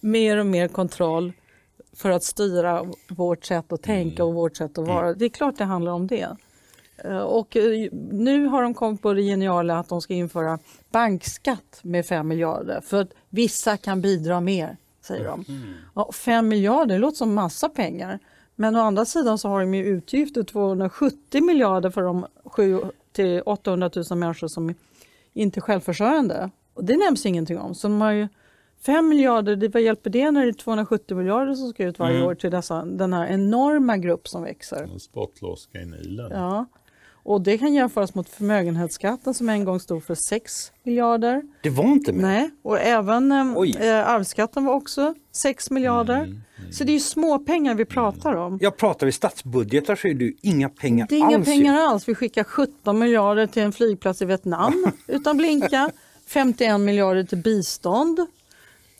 mer och mer kontroll för att styra vårt sätt att tänka och vårt sätt att vara. Det är klart det handlar om det. Eh, Och eh, nu har de kommit på det geniala att de ska införa bankskatt med 5 miljarder för att vissa kan bidra mer, säger de. Ja, 5 miljarder, det låter som massa pengar. Men å andra sidan så har de ju utgifter 270 miljarder för de 7 till 800 000 människor som inte är självförsörjande. Och det nämns ingenting om. Så de har ju 5 miljarder, det, vad hjälper det när det är 270 miljarder som ska ut varje Mm. år till dessa, den här enorma grupp som växer? En spottloska i Nilen. Ja. Och det kan jämföras mot förmögenhetsskatten som en gång stod för 6 miljarder. Det var inte mer. Nej, och även eh, Oj. eh, arvsskatten var också 6 miljarder. Så det är ju små pengar vi pratar om. Jag pratar vi statsbudgetar så är det ju inga pengar Det är inga alls. pengar alls. Vi skickar 17 miljarder till en flygplats i Vietnam utan blinka. 51 miljarder till bistånd.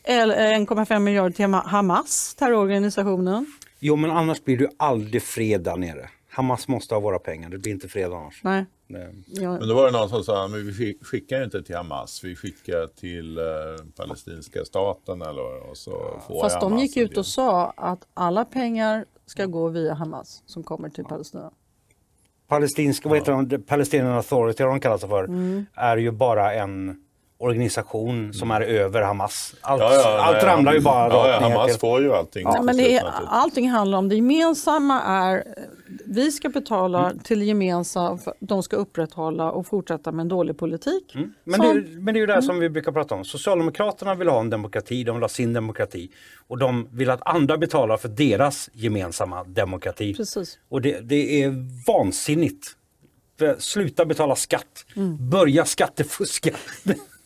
Eller 1,5 miljarder till Hama- Hamas, terrororganisationen. Jo men annars blir ju aldrig fred där nere. Hamas måste ha våra pengar, det blir inte fred annars. Nej, Nej. ja, Men då var det någon som sa att vi skick- skickar inte till Hamas, vi skickar till eh, palestinska staten eller och så får fast de Hamas gick en ut och sa att alla pengar ska gå via Hamas som kommer till Palestina. Palestinska, vad heter de, Palestinian Authority har de kallat sig för, Mm. är ju bara en organisation som är över Hamas. Allt, Ja, ja, allt nej, ramlar ju bara ja, ja, Hamas till... får ju allting. Nej, till men det är, allting handlar om det gemensamma är vi ska betala till det gemensamma, för de ska upprätthålla och fortsätta med en dålig politik. Mm. Men, Som- det, men det är ju det som vi brukar prata om. Socialdemokraterna vill ha en demokrati, de vill ha sin demokrati. Och de vill att andra betalar för deras gemensamma demokrati. Precis. Och det, det är vansinnigt. För Sluta betala skatt. Mm. Börja skattefuska.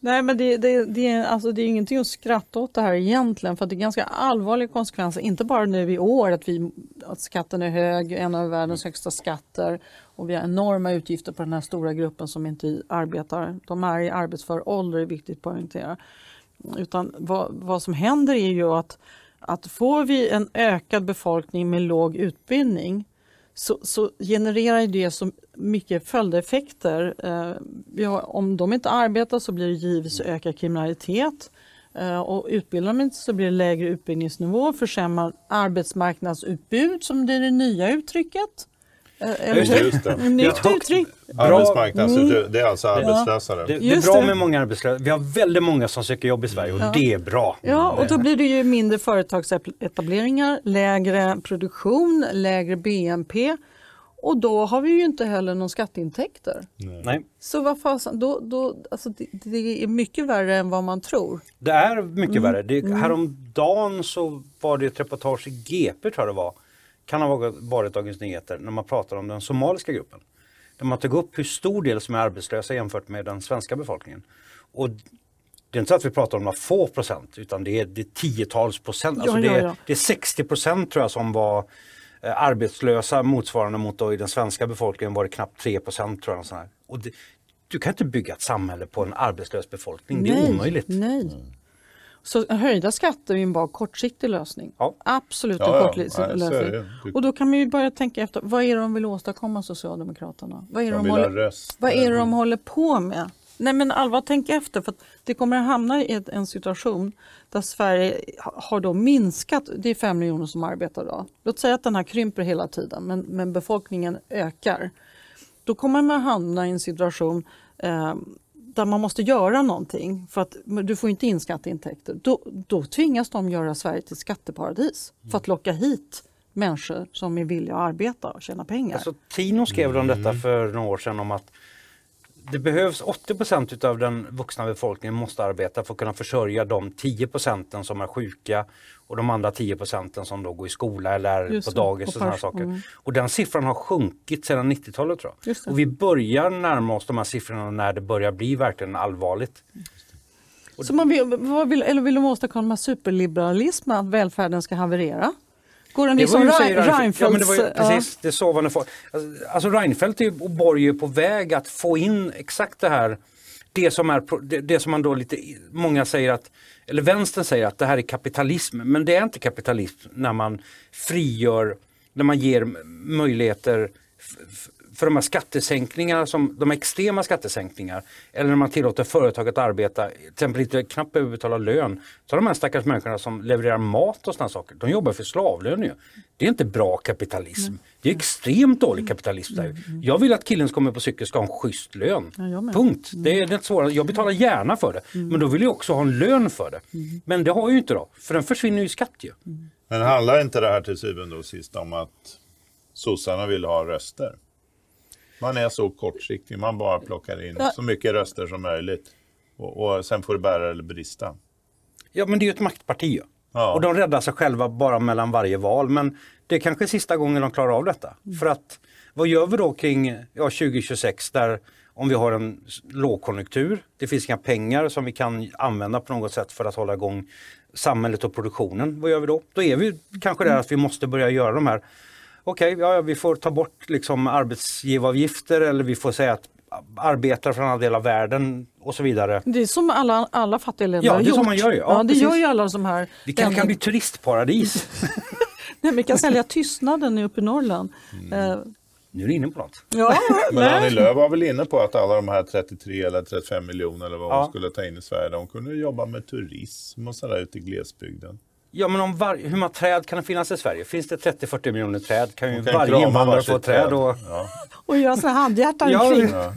Nej men det, det, det, är, alltså, det är ingenting att skratta åt det här egentligen för att det är ganska allvarliga konsekvenser, inte bara nu i år att, vi, att skatten är hög, en av världens högsta skatter och vi har enorma utgifter på den här stora gruppen som inte arbetar. De är i arbetsför ålder, är viktigt att poängtera. Utan vad, vad som händer är ju att, att får vi en ökad befolkning med låg utbildning så, så genererar det så mycket följdeffekter. Eh, vi har, om de inte arbetar så blir det givetvis ökad kriminalitet. Eh, och utbildar de inte så blir det lägre utbildningsnivå, försämrad arbetsmarknadsutbud som det är det nya uttrycket. Eh, eller Just det, hur? just det. Nytt Ja. uttryck. Arbetsmarknadsutbud, det är alltså arbetslösa Det, det. det är bra det. med många arbetslösa. Vi har väldigt många som söker jobb i Sverige och det är bra. Ja, och då blir det ju mindre företagsetableringar, lägre produktion, lägre BNP och då har vi ju inte heller någon skatteintäkter. Nej. Så vad fasen, då, då, alltså det, det är mycket värre än vad man tror. Det är Mm. mycket värre. Det, häromdagen så var det ett reportage i GP tror jag det var. Kan ha varit- Dagens Nyheter när man pratar om den somaliska gruppen. Där man tog upp hur stor del som är arbetslösa jämfört med den svenska befolkningen. Och det är inte så att vi pratar om några få procent utan det är, det är tiotals procent. Alltså Ja, det, ja, är, ja. det är 60 procent tror jag som var eh, arbetslösa motsvarande mot då i den svenska befolkningen var det knappt 3 procent tror jag. Och det, du kan inte bygga ett samhälle på en arbetslös befolkning, det är nej, omöjligt. Nej. Så höjda skatter är en bara kortsiktig lösning. Ja. Absolut Ja, en ja. kortsiktig Nej, lösning. ju. Och då kan man ju börja tänka efter, vad är det de vill åstadkomma Socialdemokraterna? Vad är det De de, håller, vad är de håller på med? Nej men allvar, tänk efter för att det kommer att hamna i ett, en situation där Sverige ha- har då minskat, det är fem miljoner som arbetar idag. Låt säga att den här krymper hela tiden men, men befolkningen ökar. Då kommer man hamna i en situation eh, där man måste göra någonting för att du får inte in skatteintäkter. Då, då tvingas de göra Sverige till skatteparadis för att locka hit människor som är villiga att arbeta och tjäna pengar. Alltså, Tino skrev om detta för några år sedan om att det behövs 80 procent av den vuxna befolkningen måste arbeta för att kunna försörja de 10 procenten som är sjuka och de andra 10 procenten som då går i skola eller Just på det, dagis och sådana saker. mm. Och den siffran har sjunkit sedan 90-talet tror jag. Och vi börjar närma oss de här siffrorna när det börjar bli verkligen allvarligt. Så man vill, vill, eller vill de åstadkomma superliberalism, att välfärden ska haverera? Går var liksom ju, säger Rein- Reinfeldt, ja, men det var ju Reinfeldts... precis det sovande folk. Alltså, alltså Reinfeldt är- och Borg är på väg att få in exakt det här. Det som, är, det, det som man då lite, många säger att, eller vänstern säger att det här är kapitalism. Men det är inte kapitalism när man frigör, när man ger möjligheter för de här skattesänkningarna, som, de extrema skattesänkningar, eller när man tillåter företag att arbeta, till exempel inte knappt behöver betala lön, så har de här stackars människorna som levererar mat och sådana saker, de jobbar för slavlön ju. Det är inte bra kapitalism. Det är extremt dålig kapitalism. Där. Jag vill att killen som kommer på cykel ska ha en schysst lön. Ja. Punkt. Det är det är inte svårare. Jag betalar gärna för det, men då vill jag också ha en lön för det. Men det har jag ju inte då, för den försvinner ju i skatt ju. Men handlar inte det här till syvende och sist om att sossarna vill ha röster? Man är så kortsiktig, man bara plockar in Ja. så mycket röster som möjligt. Och, och sen får det bära eller brista. Ja, men det är ju ett maktparti. Ja. Och de räddar sig själva bara mellan varje val. Men det är kanske sista gången de klarar av detta. För att vad gör vi då kring ja, 2026 där om vi har en lågkonjunktur, det finns inga pengar som vi kan använda på något sätt för att hålla igång samhället och produktionen. Vad gör vi då? Då är vi kanske där att vi måste börja göra de här Okej, ja, ja, vi får ta bort liksom arbetsgivaravgifter eller vi får säga att arbetare från andra delar av världen och så vidare. Det är som alla, alla fattiga länder Ja, har det är gjort. så man gör ju. Ja, Ja, det precis. gör ju alla de här. Vi länderna. kan bli turistparadis. Nej, vi kan sälja tystnaden uppe i Norrland. Eh, nu är du inne på något. ja, Men. Annie Lööf var väl inne på att alla de här 33 eller 35 miljoner eller vad Ja. hon skulle ta in i Sverige, de kunde jobba med turism och sådär ute i glesbygden. Ja men om var, hur många träd kan det finnas i Sverige? Finns det 30-40 miljoner träd kan ju varje invandrare få träd. Och, Ja. Och göra såna handhjärtan Ja, kring. Ja.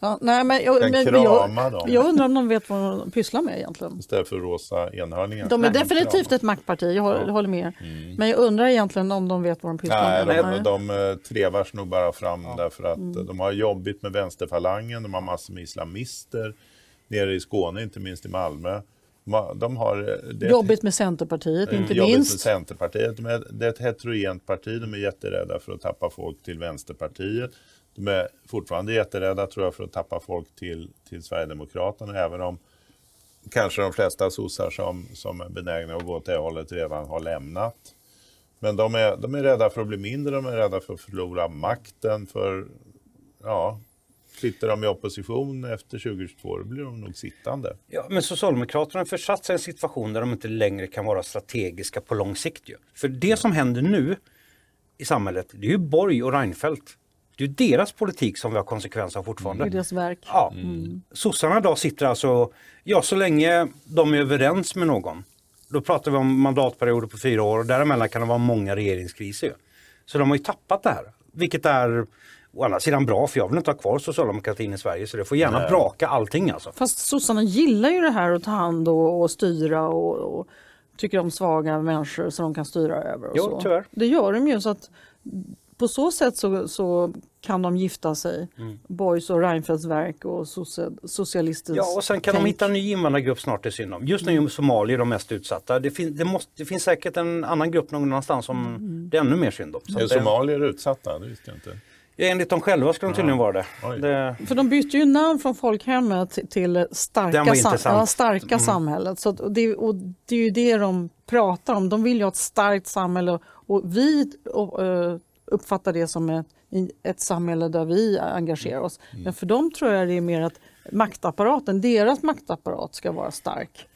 Ja, nej, men jag, men jag, jag undrar om de vet vad de pysslar med egentligen. Istället för rosa enhörningar. De är Nej, definitivt ett maktparti, jag håller, Ja. håller med. Men jag undrar egentligen om de vet vad de pysslar Nej, med. de, de eh, trevar nog bara fram därför att eh, de har jobbigt med vänsterfalangen, de har massor med islamister nere i Skåne, inte minst i Malmö. De har, eh, det Jobbigt med Centerpartiet, eh, inte jobbigt med minst. Centerpartiet. De är, det är ett heterogent parti, de är jätterädda för att tappa folk till Vänsterpartiet. De är fortfarande jätterädda tror jag för att tappa folk till, till Sverigedemokraterna, även om kanske de flesta sossar som, som är benägna att gå åt det hållet redan har lämnat. Men de är, de är rädda för att bli mindre, de är rädda för att förlora makten. För, ja, sitter de i opposition efter 2022 då blir de nog sittande. ja, men Socialdemokraterna har försatt sig i en situation där de inte längre kan vara strategiska på lång sikt. Ju. För det som händer nu i samhället, det är ju Borg och Reinfeldt. Det är deras politik som vi har konsekvenser av fortfarande. Det är deras verk. Ja. Sossarna idag sitter alltså, ja så länge de är överens med någon. Då pratar vi om mandatperioder på fyra år och däremellan kan det vara många regeringskriser. Så de har ju tappat det här. Vilket är å andra sidan bra för jag vill inte ha kvar socialdemokratin i Sverige så det får gärna Nej. braka allting alltså. Fast sossarna gillar ju det här att ta hand och, och styra och, och tycker om svaga människor som de kan styra över. Och Jo, så. tyvärr. Det gör de ju så att på så sätt så, så kan de gifta sig. Mm. Boys och Reinfeldts verk och socia- socialistiskt Ja och sen kan de tänk. hitta en ny invandrargrupp snart det synd om. Just nu är somalier de mest utsatta. Det, fin- det, måste, det finns säkert en annan grupp någon annanstans som Mm. det är ännu mer synd om. Är somalier utsatta? Det visste jag inte. Ja, enligt dem själva ska de tydligen vara det. Det För de bytte ju namn från folkhemmet till- starka, sam- intressant. Mm. ja, starka samhället. Så det, och det är ju det de pratar om. De vill ju ha ett starkt samhälle och, vi och, eh, uppfattar det som ett, ett samhälle där vi engagerar oss. Mm. Men för dem tror jag det är mer att maktapparaten, deras maktapparat ska vara stark.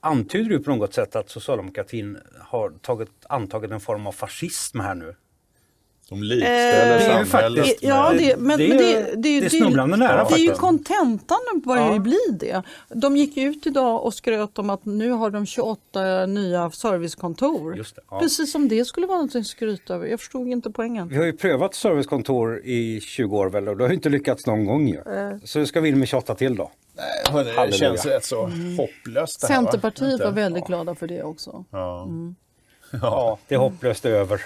Antyder du på något sätt att socialdemokratin har tagit, antagit en form av fascism här nu? De likställer Det är ju samhället faktiskt- med... Ja, det, men, det är- men det, det, det är snubblande nära Det är ju kontentan nu börjar Ja. ju bli det. De gick ut idag och skröt om att nu har de 28 nya servicekontor. Just det, ja. Precis som det skulle vara något att skryta över. Jag förstod inte poängen. Vi har ju prövat servicekontor i 20 år väl och det har ju inte lyckats någon gång ju. Så nu ska vi in med 28 till då. Nej, det Halleluja. känns rätt så hopplöst det här, va? Centerpartiet Inte? var väldigt glada för det också. Ja. Ja, det är hopplöst över.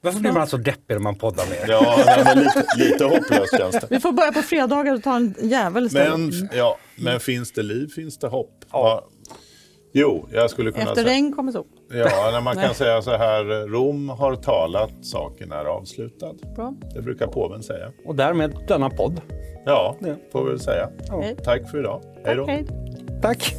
Varför blir man så deppig när man poddar med er? Ja, nej, men lite, lite hopplöst känns det. Vi får börja på fredagar och ta en jävel. Men, ja, men finns det liv finns det hopp. Ja. Jo, jag skulle kunna Efter säga... regn kommer sol. Ja, när man kan säga så här, Rom har talat, saken är avslutad. Bra. Det brukar påven säga. Och därmed denna podd. Ja, Ja. får vi väl säga. Hej. Tack för idag. Hej då. Hej. Tack!